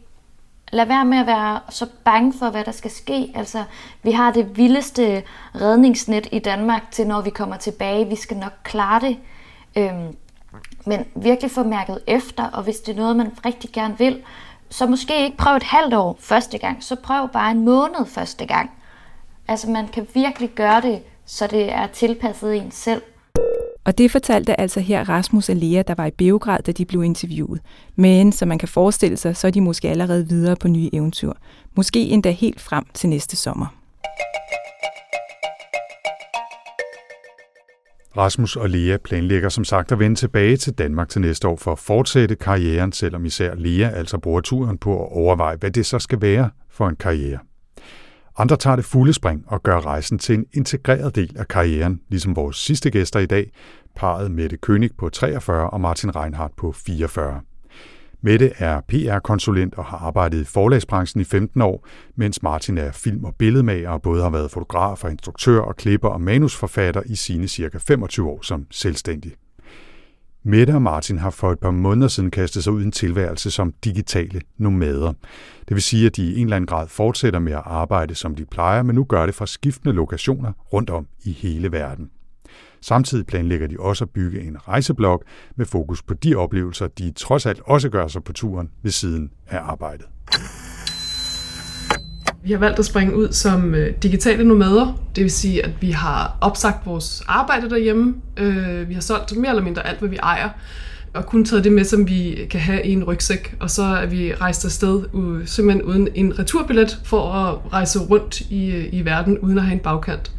lad være med at være så bange for, hvad der skal ske. Altså, vi har det vildeste redningsnet i Danmark til, når vi kommer tilbage. Vi skal nok klare det. Øhm, men virkelig få mærket efter, og hvis det er noget, man rigtig gerne vil, så måske ikke prøv et halvt år første gang, så prøv bare en måned første gang. Altså man kan virkelig gøre det, så det er tilpasset en selv. Og det fortalte altså her Rasmus og Lea, der var i Beograd, da de blev interviewet. Men som man kan forestille sig, så er de måske allerede videre på nye eventyr. Måske endda helt frem til næste sommer. Rasmus og Lea planlægger som sagt at vende tilbage til Danmark til næste år for at fortsætte karrieren, selvom især Lea altså bruger turen på at overveje, hvad det så skal være for en karriere. Andre tager det fulde spring og gør rejsen til en integreret del af karrieren, ligesom vores sidste gæster i dag, parret Mette König på 43 og Martin Reinhardt på 44. Mette er PR-konsulent og har arbejdet i forlagsbranchen i 15 år, mens Martin er film- og billedmager og både har været fotograf og instruktør og klipper og manusforfatter i sine cirka 25 år som selvstændig. Mette og Martin har for et par måneder siden kastet sig ud i en tilværelse som digitale nomader. Det vil sige, at de i en eller anden grad fortsætter med at arbejde, som de plejer, men nu gør det fra skiftende lokationer rundt om i hele verden. Samtidig planlægger de også at bygge en rejseblog med fokus på de oplevelser, de trods alt også gør sig på turen ved siden af arbejdet. Vi har valgt at springe ud som øh, digitale nomader, det vil sige, at vi har opsagt vores arbejde derhjemme. Øh, vi har solgt mere eller mindre alt, hvad vi ejer. og kun taget det med, som vi kan have i en rygsæk. Og så er vi rejst afsted uh, simpelthen uden en returbillet for at rejse rundt i, øh, i verden uden at have en bagkant.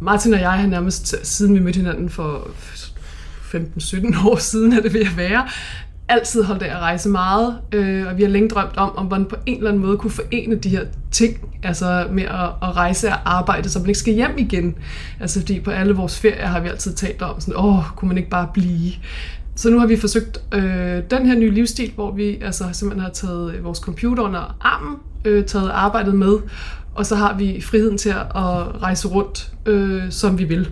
Martin og jeg har nærmest, siden vi mødte hinanden for 15-17 år siden, er det ved at være, altid holdt af at rejse meget, øh, og vi har længe drømt om, om man på en eller anden måde kunne forene de her ting, altså med at, at rejse og arbejde, så man ikke skal hjem igen. Altså fordi på alle vores ferier har vi altid talt om sådan, åh, kunne man ikke bare blive? Så nu har vi forsøgt øh, den her nye livsstil, hvor vi altså simpelthen har taget vores computer under armen, øh, taget arbejdet med, og så har vi friheden til at rejse rundt, øh, som vi vil.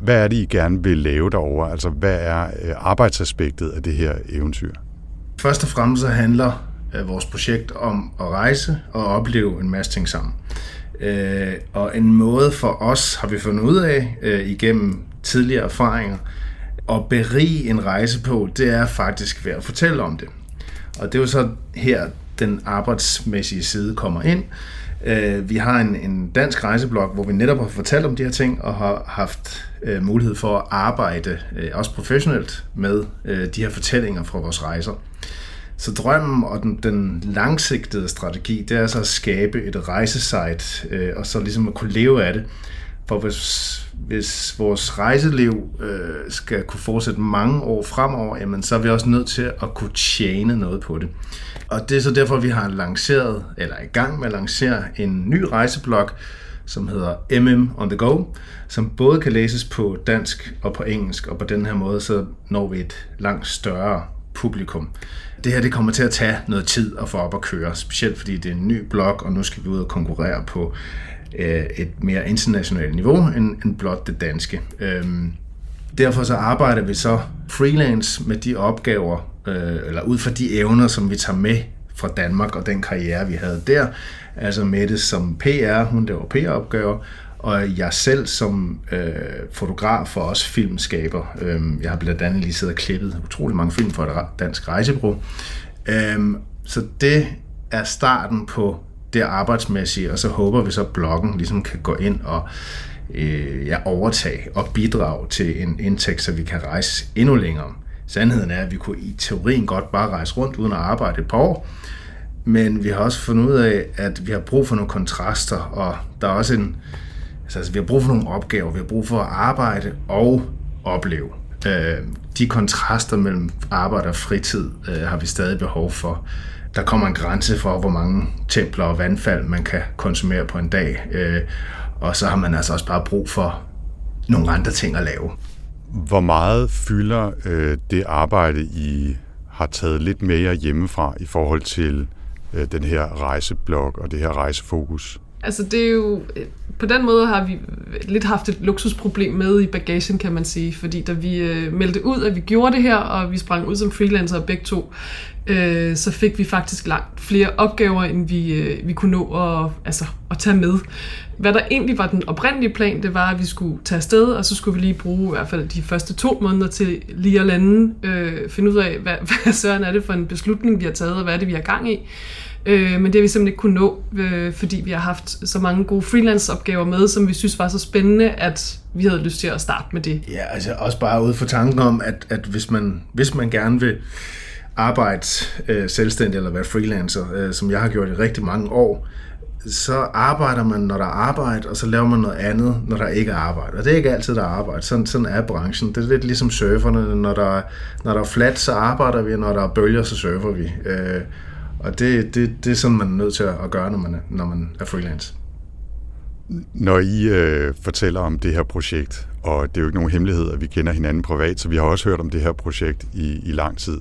Hvad er det, I gerne vil lave derover? Altså, hvad er øh, arbejdsaspektet af det her eventyr? Først og fremmest så handler øh, vores projekt om at rejse og opleve en masse ting sammen. Øh, og en måde for os, har vi fundet ud af igennem tidligere erfaringer, at berige en rejse på, det er faktisk ved at fortælle om det. Og det er jo så her, den arbejdsmæssige side kommer ind. Øh, vi har en, en dansk rejseblog, hvor vi netop har fortalt om de her ting, og har haft øh, mulighed for at arbejde, øh, også professionelt, med øh, de her fortællinger fra vores rejser. Så drømmen og den, den langsigtede strategi, det er så at skabe et rejsesite, øh, og så ligesom at kunne leve af det. For hvis, hvis vores rejseliv øh, skal kunne fortsætte mange år fremover, jamen, så er vi også nødt til at kunne tjene noget på det. Og det er så derfor, vi har lanceret, eller er i gang med at lancere en ny rejseblog, som hedder MM on the Go, som både kan læses på dansk og på engelsk, og på den her måde så når vi et langt større publikum. Det her det kommer til at tage noget tid at få op at køre, specielt fordi det er en ny blog, og nu skal vi ud og konkurrere på øh, et mere internationalt niveau end, end blot det danske. Øhm, derfor så arbejder vi så freelance med de opgaver, øh, eller ud fra de evner, som vi tager med fra Danmark og den karriere, vi havde der. Altså Mette som PR, hun laver PR-opgaver, og jeg selv som øh, fotograf og også filmskaber. Øh, jeg har blandt andet lige siddet og klippet utrolig mange film for et dansk rejsebureau. Øh, så det er starten på det arbejdsmæssige, og så håber vi så, at bloggen ligesom kan gå ind og øh, ja, overtage og bidrage til en indtægt, så vi kan rejse endnu længere. Sandheden er, at vi kunne i teorien godt bare rejse rundt uden at arbejde et par år, men vi har også fundet ud af, at vi har brug for nogle kontraster, og der er også en, altså vi har brug for nogle opgaver, vi har brug for at arbejde og opleve. Øh, de kontraster mellem arbejde og fritid øh, har vi stadig behov for. Der kommer en grænse for, hvor mange templer og vandfald man kan konsumere på en dag, øh, og så har man altså også bare brug for nogle andre ting at lave. Hvor meget fylder øh, det arbejde, I har taget lidt mere hjemmefra i forhold til øh, den her rejseblog og det her rejsefokus? Altså det er jo, på den måde har vi lidt haft et luksusproblem med i bagagen, kan man sige, fordi da vi øh, meldte ud, at vi gjorde det her, og vi sprang ud som freelancer begge to, øh, så fik vi faktisk langt flere opgaver, end vi, øh, vi kunne nå at, altså, at tage med. Hvad der egentlig var den oprindelige plan, det var, at vi skulle tage afsted, og så skulle vi lige bruge i hvert fald de første to måneder til lige at lande, øh, finde ud af, hvad, hvad søren er det for en beslutning, vi har taget, og hvad er det, vi har gang i. Øh, men det har vi simpelthen ikke kunne nå, øh, fordi vi har haft så mange gode freelance-opgaver med, som vi synes var så spændende, at vi havde lyst til at starte med det. Ja, altså også bare ud for tanken om, at, at hvis, man, hvis man gerne vil arbejde øh, selvstændig eller være freelancer, øh, som jeg har gjort i rigtig mange år, så arbejder man, når der er arbejde, og så laver man noget andet, når der ikke er arbejde. Og det er ikke altid, der er arbejde. Sådan, sådan er branchen. Det er lidt ligesom surferne. Når der, når der er flat, så arbejder vi, og når der er bølger, så surfer vi. Øh, og det, det, det er sådan, man er nødt til at gøre, når man er, når man er freelance. Når I øh, fortæller om det her projekt, og det er jo ikke nogen hemmelighed, at vi kender hinanden privat, så vi har også hørt om det her projekt i, i lang tid,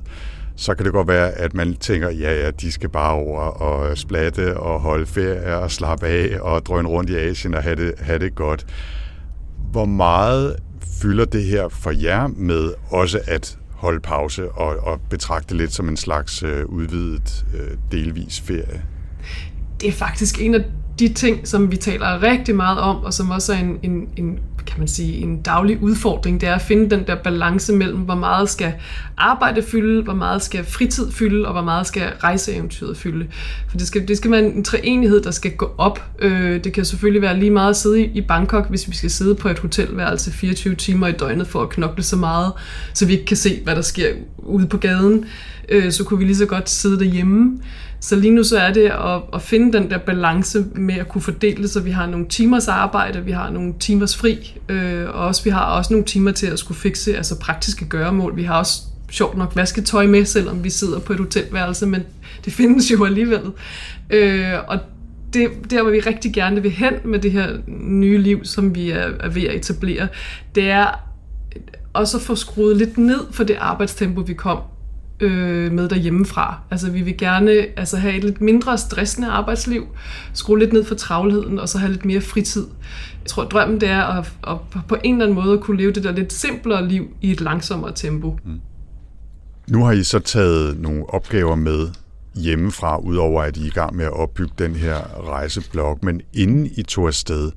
så kan det godt være, at man tænker, ja, ja, de skal bare over og splatte og holde ferie og slappe af og drøne rundt i Asien og have det, have det godt. Hvor meget fylder det her for jer med også at holde pause og, og betragte lidt som en slags øh, udvidet øh, delvis ferie? Det er faktisk en af de ting, som vi taler rigtig meget om, og som også er en, en, en kan man sige, en daglig udfordring. Det er at finde den der balance mellem, hvor meget skal arbejde fylde, hvor meget skal fritid fylde, og hvor meget skal rejseeventyret fylde. For det skal, det skal være en treenighed, der skal gå op. Øh, det kan selvfølgelig være lige meget at sidde i Bangkok, hvis vi skal sidde på et hotelværelse 24 timer i døgnet for at knokle så meget, så vi ikke kan se, hvad der sker ude på gaden. Øh, så kunne vi lige så godt sidde derhjemme. Så lige nu så er det at, at finde den der balance med at kunne fordele så vi har nogle timers arbejde, vi har nogle timers fri, øh, og også vi har også nogle timer til at skulle fikse altså praktiske gøremål. Vi har også sjovt nok vasketøj med, selvom vi sidder på et hotelværelse, men det findes jo alligevel. Øh, og det, der, hvor vi rigtig gerne vil hen med det her nye liv, som vi er, er ved at etablere, det er også at få skruet lidt ned for det arbejdstempo, vi kom øh, med derhjemmefra. Altså vi vil gerne altså, have et lidt mindre stressende arbejdsliv, skrue lidt ned for travlheden, og så have lidt mere fritid. Jeg tror, drømmen det er at, at på en eller anden måde at kunne leve det der lidt simplere liv i et langsommere tempo. Mm. Nu har I så taget nogle opgaver med hjemmefra, udover at I er i gang med at opbygge den her rejseblok, men inden I tog afsted,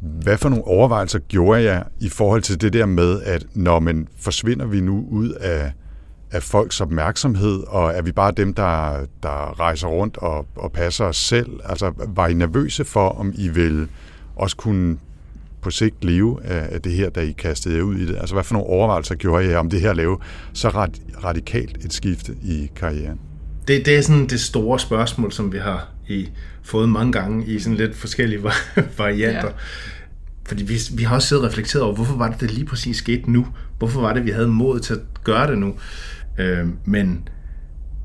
hvad for nogle overvejelser gjorde jeg i forhold til det der med, at når man forsvinder vi nu ud af af folks opmærksomhed, og er vi bare dem, der, der rejser rundt og, og passer os selv? Altså, var I nervøse for, om I vil også kunne på sigt leve af, det her, da I kastede jer ud i det? Altså, hvad for nogle overvejelser gjorde I om det her at lave så radikalt et skifte i karrieren? Det, det er sådan det store spørgsmål, som vi har i, fået mange gange i sådan lidt forskellige varianter. Ja. Fordi vi, vi har også siddet og reflekteret over, hvorfor var det, det lige præcis skete nu? Hvorfor var det, vi havde mod til at gøre det nu? Øh, men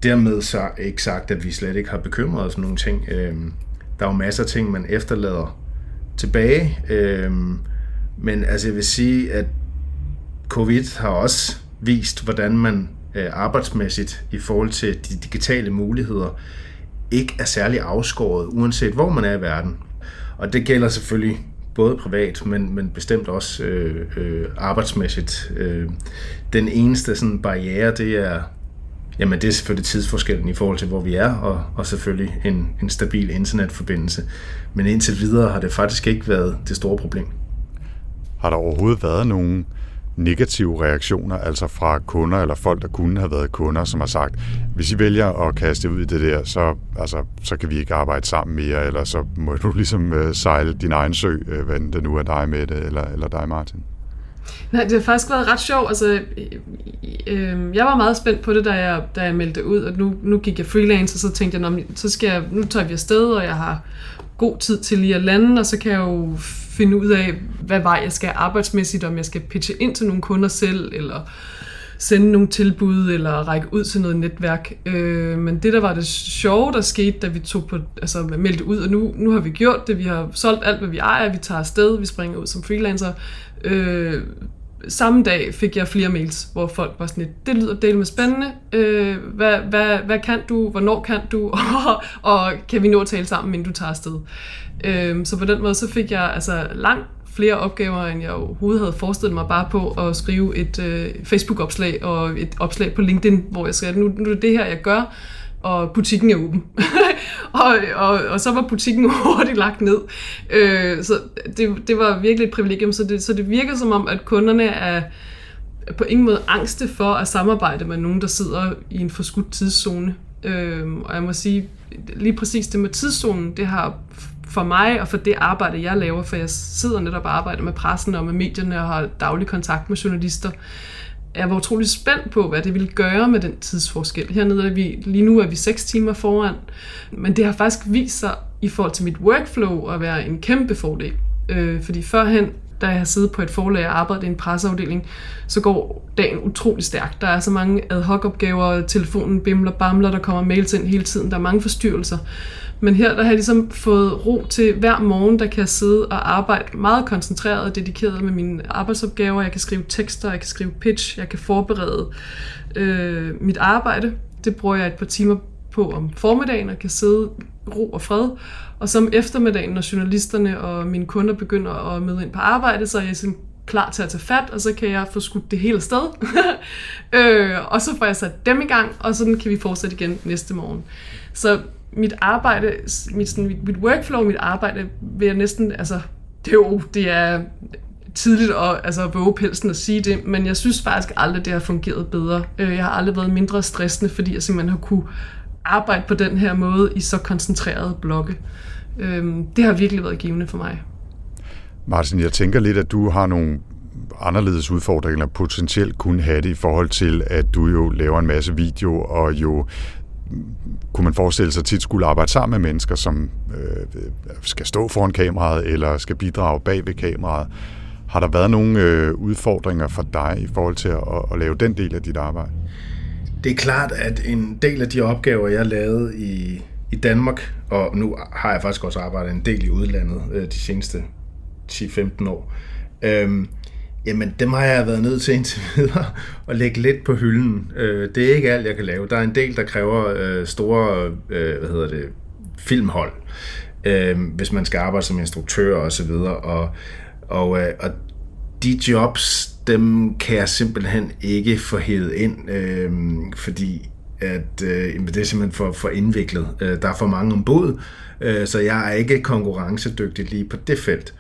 dermed så ikke sagt, at vi slet ikke har bekymret os om nogle ting. Øh, der er jo masser af ting, man efterlader tilbage. Øh, men altså jeg vil sige, at covid har også vist, hvordan man øh, arbejdsmæssigt i forhold til de digitale muligheder ikke er særlig afskåret, uanset hvor man er i verden. Og det gælder selvfølgelig både privat, men, men bestemt også øh, øh, arbejdsmæssigt. Øh, den eneste sådan barriere, det er, jamen det er selvfølgelig tidsforskellen i forhold til, hvor vi er, og, og selvfølgelig en, en stabil internetforbindelse. Men indtil videre har det faktisk ikke været det store problem. Har der overhovedet været nogen negative reaktioner, altså fra kunder eller folk, der kunne have været kunder, som har sagt, hvis I vælger at kaste ud i det der, så, altså, så kan vi ikke arbejde sammen mere, eller så må du ligesom øh, sejle din egen sø, øh, hvad det nu er dig med det, eller, eller dig Martin. Nej, det har faktisk været ret sjovt. Altså, øh, øh, jeg var meget spændt på det, da jeg, da jeg meldte ud, og nu, nu gik jeg freelance, og så tænkte jeg, så skal jeg, nu tager vi afsted, og jeg har god tid til lige at lande, og så kan jeg jo finde ud af, hvad vej jeg skal arbejdsmæssigt, om jeg skal pitche ind til nogle kunder selv, eller sende nogle tilbud, eller række ud til noget netværk. Øh, men det, der var det sjove, der skete, da vi tog på, altså meldte ud, og nu, nu har vi gjort det, vi har solgt alt, hvad vi ejer, vi tager afsted, vi springer ud som freelancer. Øh, samme dag fik jeg flere mails, hvor folk var sådan lidt, det lyder delt med spændende, øh, hvad, hvad, hvad kan du, hvornår kan du, og, og kan vi nå at tale sammen, inden du tager afsted. Øh, så på den måde, så fik jeg altså langt flere opgaver, end jeg overhovedet havde forestillet mig bare på at skrive et øh, Facebook-opslag og et opslag på LinkedIn, hvor jeg skrev, nu, nu er det det her, jeg gør, og butikken er åben. og, og, og så var butikken hurtigt lagt ned. Øh, så det, det var virkelig et privilegium, så det, så det virker som om, at kunderne er på ingen måde angste for at samarbejde med nogen, der sidder i en forskudt tidszone. Øh, og jeg må sige, lige præcis det med tidszonen, det har for mig og for det arbejde, jeg laver, for jeg sidder netop og arbejder med pressen og med medierne og har daglig kontakt med journalister, jeg var utrolig spændt på, hvad det ville gøre med den tidsforskel. Hernede er vi, lige nu er vi 6 timer foran, men det har faktisk vist sig i forhold til mit workflow at være en kæmpe fordel. Øh, fordi førhen, da jeg har siddet på et forlag og arbejdet i en presseafdeling, så går dagen utrolig stærkt. Der er så mange ad hoc opgaver, telefonen bimler, bamler, der kommer mails ind hele tiden, der er mange forstyrrelser. Men her der har jeg ligesom fået ro til hver morgen, der kan jeg sidde og arbejde meget koncentreret og dedikeret med mine arbejdsopgaver. Jeg kan skrive tekster, jeg kan skrive pitch, jeg kan forberede øh, mit arbejde. Det bruger jeg et par timer på om formiddagen og kan sidde ro og fred. Og så om eftermiddagen, når journalisterne og mine kunder begynder at møde ind på arbejde, så er jeg sådan klar til at tage fat, og så kan jeg få skudt det hele sted. øh, og så får jeg sat dem i gang, og så kan vi fortsætte igen næste morgen. Så mit arbejde, mit, sådan, mit, mit workflow, mit arbejde, vil jeg næsten, altså, det er jo, det er, tidligt at altså, våge pelsen og sige det, men jeg synes faktisk aldrig, det har fungeret bedre. Øh, jeg har aldrig været mindre stressende, fordi jeg simpelthen har kunne arbejde på den her måde i så koncentrerede blokke. Øh, det har virkelig været givende for mig. Martin, jeg tænker lidt, at du har nogle anderledes udfordringer potentielt kunne have det i forhold til, at du jo laver en masse video og jo kunne man forestille sig tit skulle arbejde sammen med mennesker, som øh, skal stå foran kameraet eller skal bidrage bag ved kameraet. Har der været nogle øh, udfordringer for dig i forhold til at, at lave den del af dit arbejde? Det er klart, at en del af de opgaver, jeg lavede i, i Danmark, og nu har jeg faktisk også arbejdet en del i udlandet øh, de seneste 10-15 år, øh, Jamen, dem har jeg været nødt til indtil videre at lægge lidt på hylden. Øh, det er ikke alt, jeg kan lave. Der er en del, der kræver øh, store øh, hvad hedder det, filmhold, øhm, hvis man skal arbejde som instruktør og så videre. Og, og, øh, og de jobs, dem kan jeg simpelthen ikke få hævet ind, øhm, fordi at øh, det er simpelthen for, for indviklet. Øh, der er for mange ombud, øh, så jeg er ikke konkurrencedygtig lige på det felt.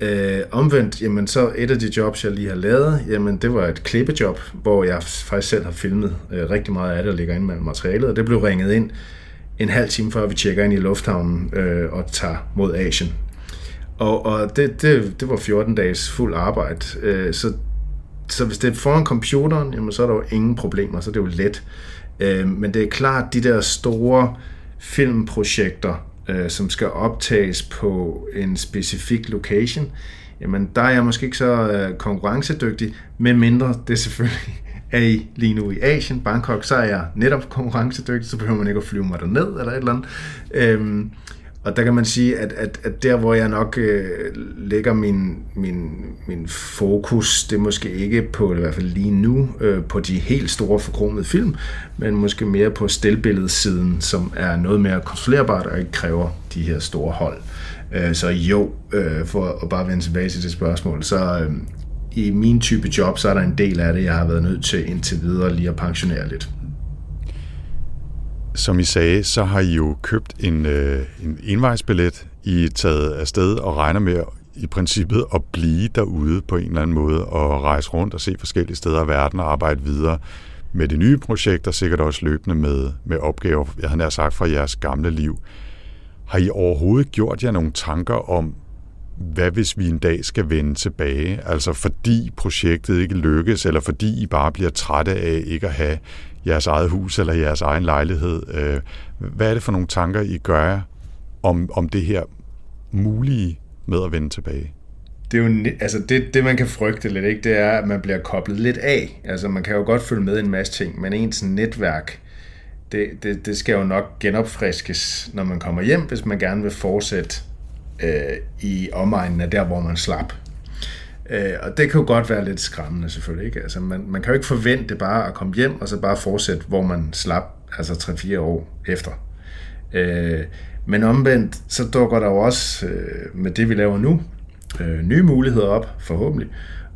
Øh, omvendt, jamen så et af de jobs, jeg lige har lavet, jamen det var et klippejob, hvor jeg faktisk selv har filmet øh, rigtig meget af det og ligger ind med materialet, og det blev ringet ind en halv time før vi tjekker ind i lufthavnen øh, og tager mod Asien. Og, og det, det, det var 14 dages fuld arbejde, øh, så, så hvis det er foran computeren, jamen så er der jo ingen problemer, så er det jo let. Øh, men det er klart, de der store filmprojekter, øh, som skal optages på en specifik location, jamen der er jeg måske ikke så øh, konkurrencedygtig, med mindre det selvfølgelig er I lige nu i Asien, Bangkok, så er jeg netop konkurrencedygtig, så behøver man ikke at flyve mig derned eller et eller andet. Øhm, og der kan man sige, at, at, at der, hvor jeg nok øh, lægger min, min, min fokus, det er måske ikke på, i hvert fald lige nu, øh, på de helt store forkromede film, men måske mere på stillbilledsiden, som er noget mere kontrollerbart og ikke kræver de her store hold. Øh, så jo, øh, for at bare vende tilbage til det spørgsmål, så øh, i min type job, så er der en del af det, jeg har været nødt til indtil videre lige at pensionere lidt. Som I sagde, så har I jo købt en, øh, en envejsbillet. I er taget afsted og regner med i princippet at blive derude på en eller anden måde og rejse rundt og se forskellige steder i verden og arbejde videre med det nye projekt og sikkert også løbende med, med opgaver, jeg har nær sagt, fra jeres gamle liv. Har I overhovedet gjort jer nogle tanker om, hvad hvis vi en dag skal vende tilbage? Altså fordi projektet ikke lykkes, eller fordi I bare bliver trætte af ikke at have jeres eget hus eller jeres egen lejlighed. Øh, hvad er det for nogle tanker, I gør om, om det her mulige med at vende tilbage? det er jo, altså det, det, man kan frygte lidt, ikke, det er, at man bliver koblet lidt af. Altså, man kan jo godt følge med en masse ting, men ens netværk, det, det, det skal jo nok genopfriskes, når man kommer hjem, hvis man gerne vil fortsætte øh, i omegnen af der, hvor man slap. Øh, og det kan jo godt være lidt skræmmende selvfølgelig. Ikke? Altså, man, man kan jo ikke forvente bare at komme hjem og så bare fortsætte, hvor man slap altså 3-4 år efter. Øh, men omvendt, så dukker der jo også øh, med det, vi laver nu, øh, nye muligheder op, forhåbentlig,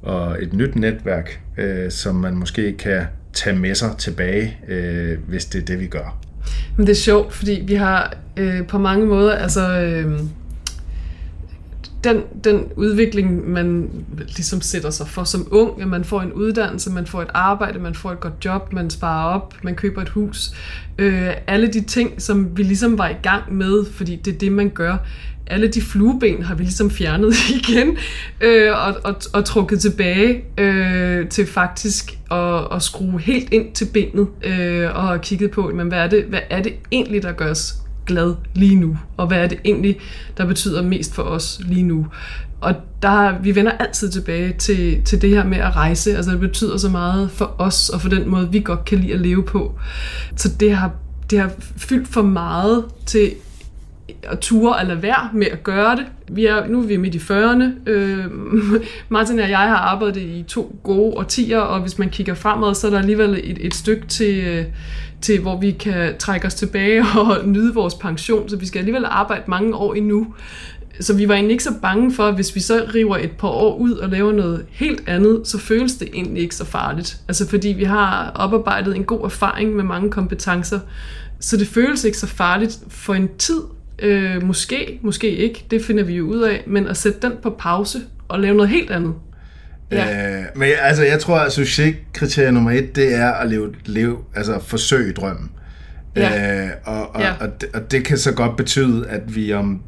og et nyt netværk, øh, som man måske kan tage med sig tilbage, øh, hvis det er det, vi gør. Men det er sjovt, fordi vi har øh, på mange måder, altså... Øh den, den udvikling, man ligesom sætter sig for som ung, at man får en uddannelse, man får et arbejde, man får et godt job, man sparer op, man køber et hus. Øh, alle de ting, som vi ligesom var i gang med, fordi det er det, man gør. Alle de flueben har vi ligesom fjernet igen øh, og, og, og trukket tilbage øh, til faktisk at, at skrue helt ind til benet øh, og kigget på, men hvad er, det, hvad er det egentlig, der gør os glad lige nu, og hvad er det egentlig, der betyder mest for os lige nu. Og der, vi vender altid tilbage til, til det her med at rejse, altså det betyder så meget for os, og for den måde, vi godt kan lide at leve på. Så det har, det har fyldt for meget til at ture eller være med at gøre det. Vi er, nu er vi midt i 40'erne. Øh, Martin og jeg har arbejdet i to gode årtier, og hvis man kigger fremad, så er der alligevel et, et stykke til, øh, til, hvor vi kan trække os tilbage og nyde vores pension, så vi skal alligevel arbejde mange år endnu. Så vi var egentlig ikke så bange for, at hvis vi så river et par år ud og laver noget helt andet, så føles det egentlig ikke så farligt. Altså fordi vi har oparbejdet en god erfaring med mange kompetencer, så det føles ikke så farligt for en tid, øh, måske, måske ikke, det finder vi jo ud af, men at sætte den på pause og lave noget helt andet. Ja. Øh, men altså, jeg tror, at succeskriterie nummer et, det er at leve, leve altså forsøge drømmen. Ja. Øh, og, og, ja. og, det, og det kan så godt betyde, at vi om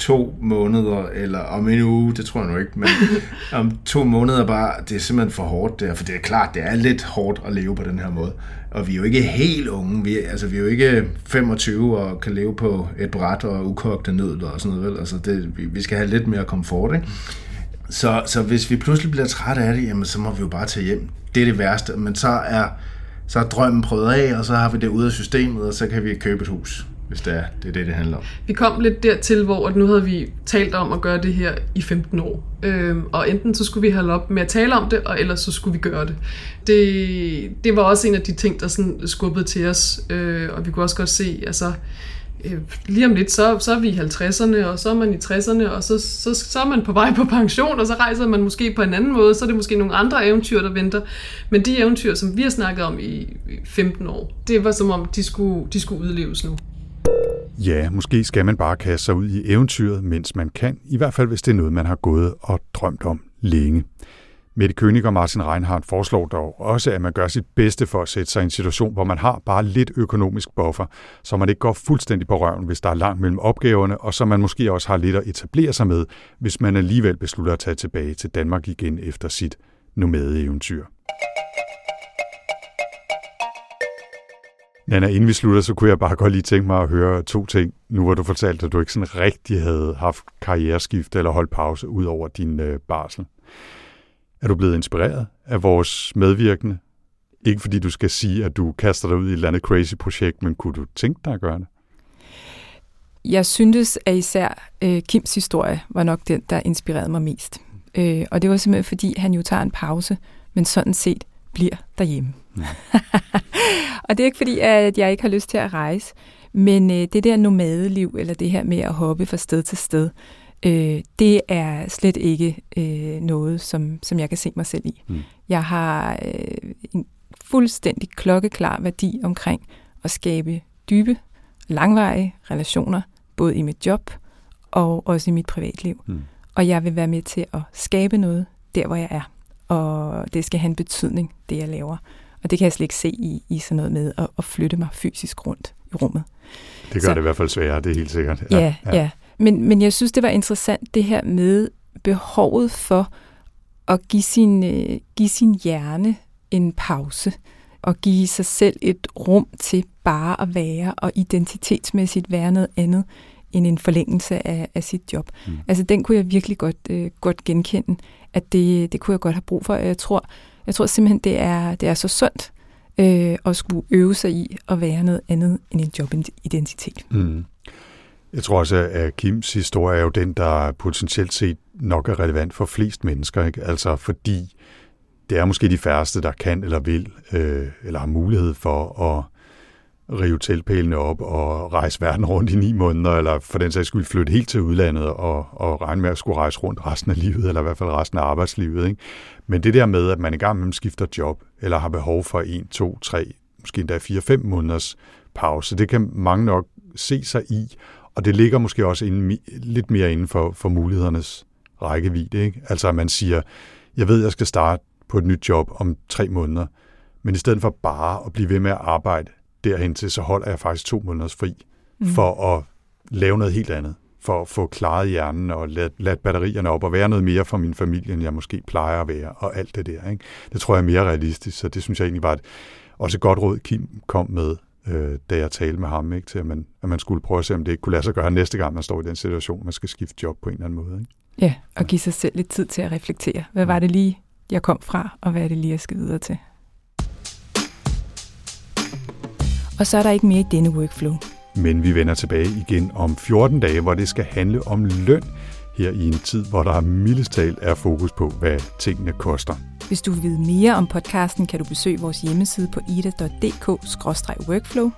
to måneder, eller om en uge, det tror jeg nu ikke, men om to måneder bare, det er simpelthen for hårdt der, for det er klart, det er lidt hårdt at leve på den her måde. Og vi er jo ikke helt unge, vi, altså vi er jo ikke 25 og kan leve på et bræt og ukogte nødler og sådan noget, vel? Altså det, vi, vi skal have lidt mere komfort, ikke? Så, så hvis vi pludselig bliver træt af det, jamen så må vi jo bare tage hjem. Det er det værste, men så er, så er drømmen prøvet af, og så har vi det ude af systemet, og så kan vi købe et hus hvis det er, det er det, det handler om. Vi kom lidt dertil, hvor at nu havde vi talt om at gøre det her i 15 år. Øhm, og enten så skulle vi holde op med at tale om det, og ellers så skulle vi gøre det. Det, det var også en af de ting, der sådan skubbede til os, øh, og vi kunne også godt se, altså øh, lige om lidt, så, så er vi i 50'erne, og så er man i 60'erne, og så, så, så er man på vej på pension, og så rejser man måske på en anden måde, så er det måske nogle andre eventyr, der venter. Men de eventyr, som vi har snakket om i 15 år, det var som om, de skulle, de skulle udleves nu. Ja, måske skal man bare kaste sig ud i eventyret, mens man kan, i hvert fald hvis det er noget, man har gået og drømt om længe. Mette König og Martin Reinhardt foreslår dog også, at man gør sit bedste for at sætte sig i en situation, hvor man har bare lidt økonomisk buffer, så man ikke går fuldstændig på røven, hvis der er langt mellem opgaverne, og så man måske også har lidt at etablere sig med, hvis man alligevel beslutter at tage tilbage til Danmark igen efter sit nomade-eventyr. Nana, inden vi slutter, så kunne jeg bare godt lige tænke mig at høre to ting. Nu hvor du fortalte, at du ikke sådan rigtig havde haft karriereskift eller holdt pause ud over din øh, barsel. Er du blevet inspireret af vores medvirkende? Ikke fordi du skal sige, at du kaster dig ud i et eller andet crazy projekt, men kunne du tænke dig at gøre det? Jeg syntes, at især øh, Kims historie var nok den, der inspirerede mig mest. Øh, og det var simpelthen, fordi han jo tager en pause, men sådan set bliver derhjemme. Mm. og det er ikke fordi, at jeg ikke har lyst til at rejse, men øh, det der nomadeliv, eller det her med at hoppe fra sted til sted, øh, det er slet ikke øh, noget, som, som jeg kan se mig selv i. Mm. Jeg har øh, en fuldstændig klokkeklar værdi omkring at skabe dybe, langvarige relationer, både i mit job og også i mit privatliv. Mm. Og jeg vil være med til at skabe noget der, hvor jeg er og det skal have en betydning, det jeg laver. Og det kan jeg slet ikke se i, i sådan noget med at, at flytte mig fysisk rundt i rummet. Det gør Så, det i hvert fald sværere, det er helt sikkert. Ja, ja. ja. Men, men jeg synes, det var interessant det her med behovet for at give sin, øh, give sin hjerne en pause og give sig selv et rum til bare at være og identitetsmæssigt være noget andet end en forlængelse af, af sit job. Mm. Altså den kunne jeg virkelig godt, øh, godt genkende at det, det kunne jeg godt have brug for. Jeg tror, jeg tror simpelthen, det er, det er så sundt øh, at skulle øve sig i at være noget andet end en jobidentitet. Mm. Jeg tror også, at Kims historie er jo den, der potentielt set nok er relevant for flest mennesker. Ikke? Altså fordi det er måske de færreste, der kan eller vil, øh, eller har mulighed for at rive teltpælene op og rejse verden rundt i ni måneder, eller for den sags skyld flytte helt til udlandet og, og regne med at skulle rejse rundt resten af livet, eller i hvert fald resten af arbejdslivet. Ikke? Men det der med, at man i gang med skifter job, eller har behov for en, to, tre, måske endda fire, fem måneders pause, det kan mange nok se sig i, og det ligger måske også inden, lidt mere inden for, for mulighedernes rækkevidde. Ikke? Altså at man siger, jeg ved, jeg skal starte på et nyt job om tre måneder, men i stedet for bare at blive ved med at arbejde derhen til, så holder jeg faktisk to måneders fri mm. for at lave noget helt andet. For at få klaret hjernen og lade, lade batterierne op og være noget mere for min familie, end jeg måske plejer at være, og alt det der. Ikke? Det tror jeg er mere realistisk, så det synes jeg egentlig var et, også et godt råd, Kim kom med, øh, da jeg talte med ham, ikke? til at man, at man skulle prøve at se, om det ikke kunne lade sig gøre næste gang, man står i den situation, man skal skifte job på en eller anden måde. Ikke? Ja, og give sig selv lidt tid til at reflektere. Hvad var det lige, jeg kom fra, og hvad er det lige, jeg skal videre til? Og så er der ikke mere i denne workflow. Men vi vender tilbage igen om 14 dage, hvor det skal handle om løn her i en tid, hvor der mildest talt er fokus på, hvad tingene koster. Hvis du vil vide mere om podcasten, kan du besøge vores hjemmeside på ida.dk-workflow.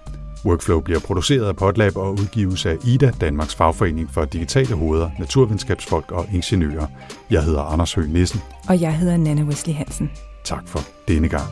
Workflow bliver produceret af Podlab og udgives af IDA, Danmarks fagforening for digitale hoveder, naturvidenskabsfolk og ingeniører. Jeg hedder Anders Høgh Nissen. Og jeg hedder Nana Wesley Hansen. Tak for denne gang.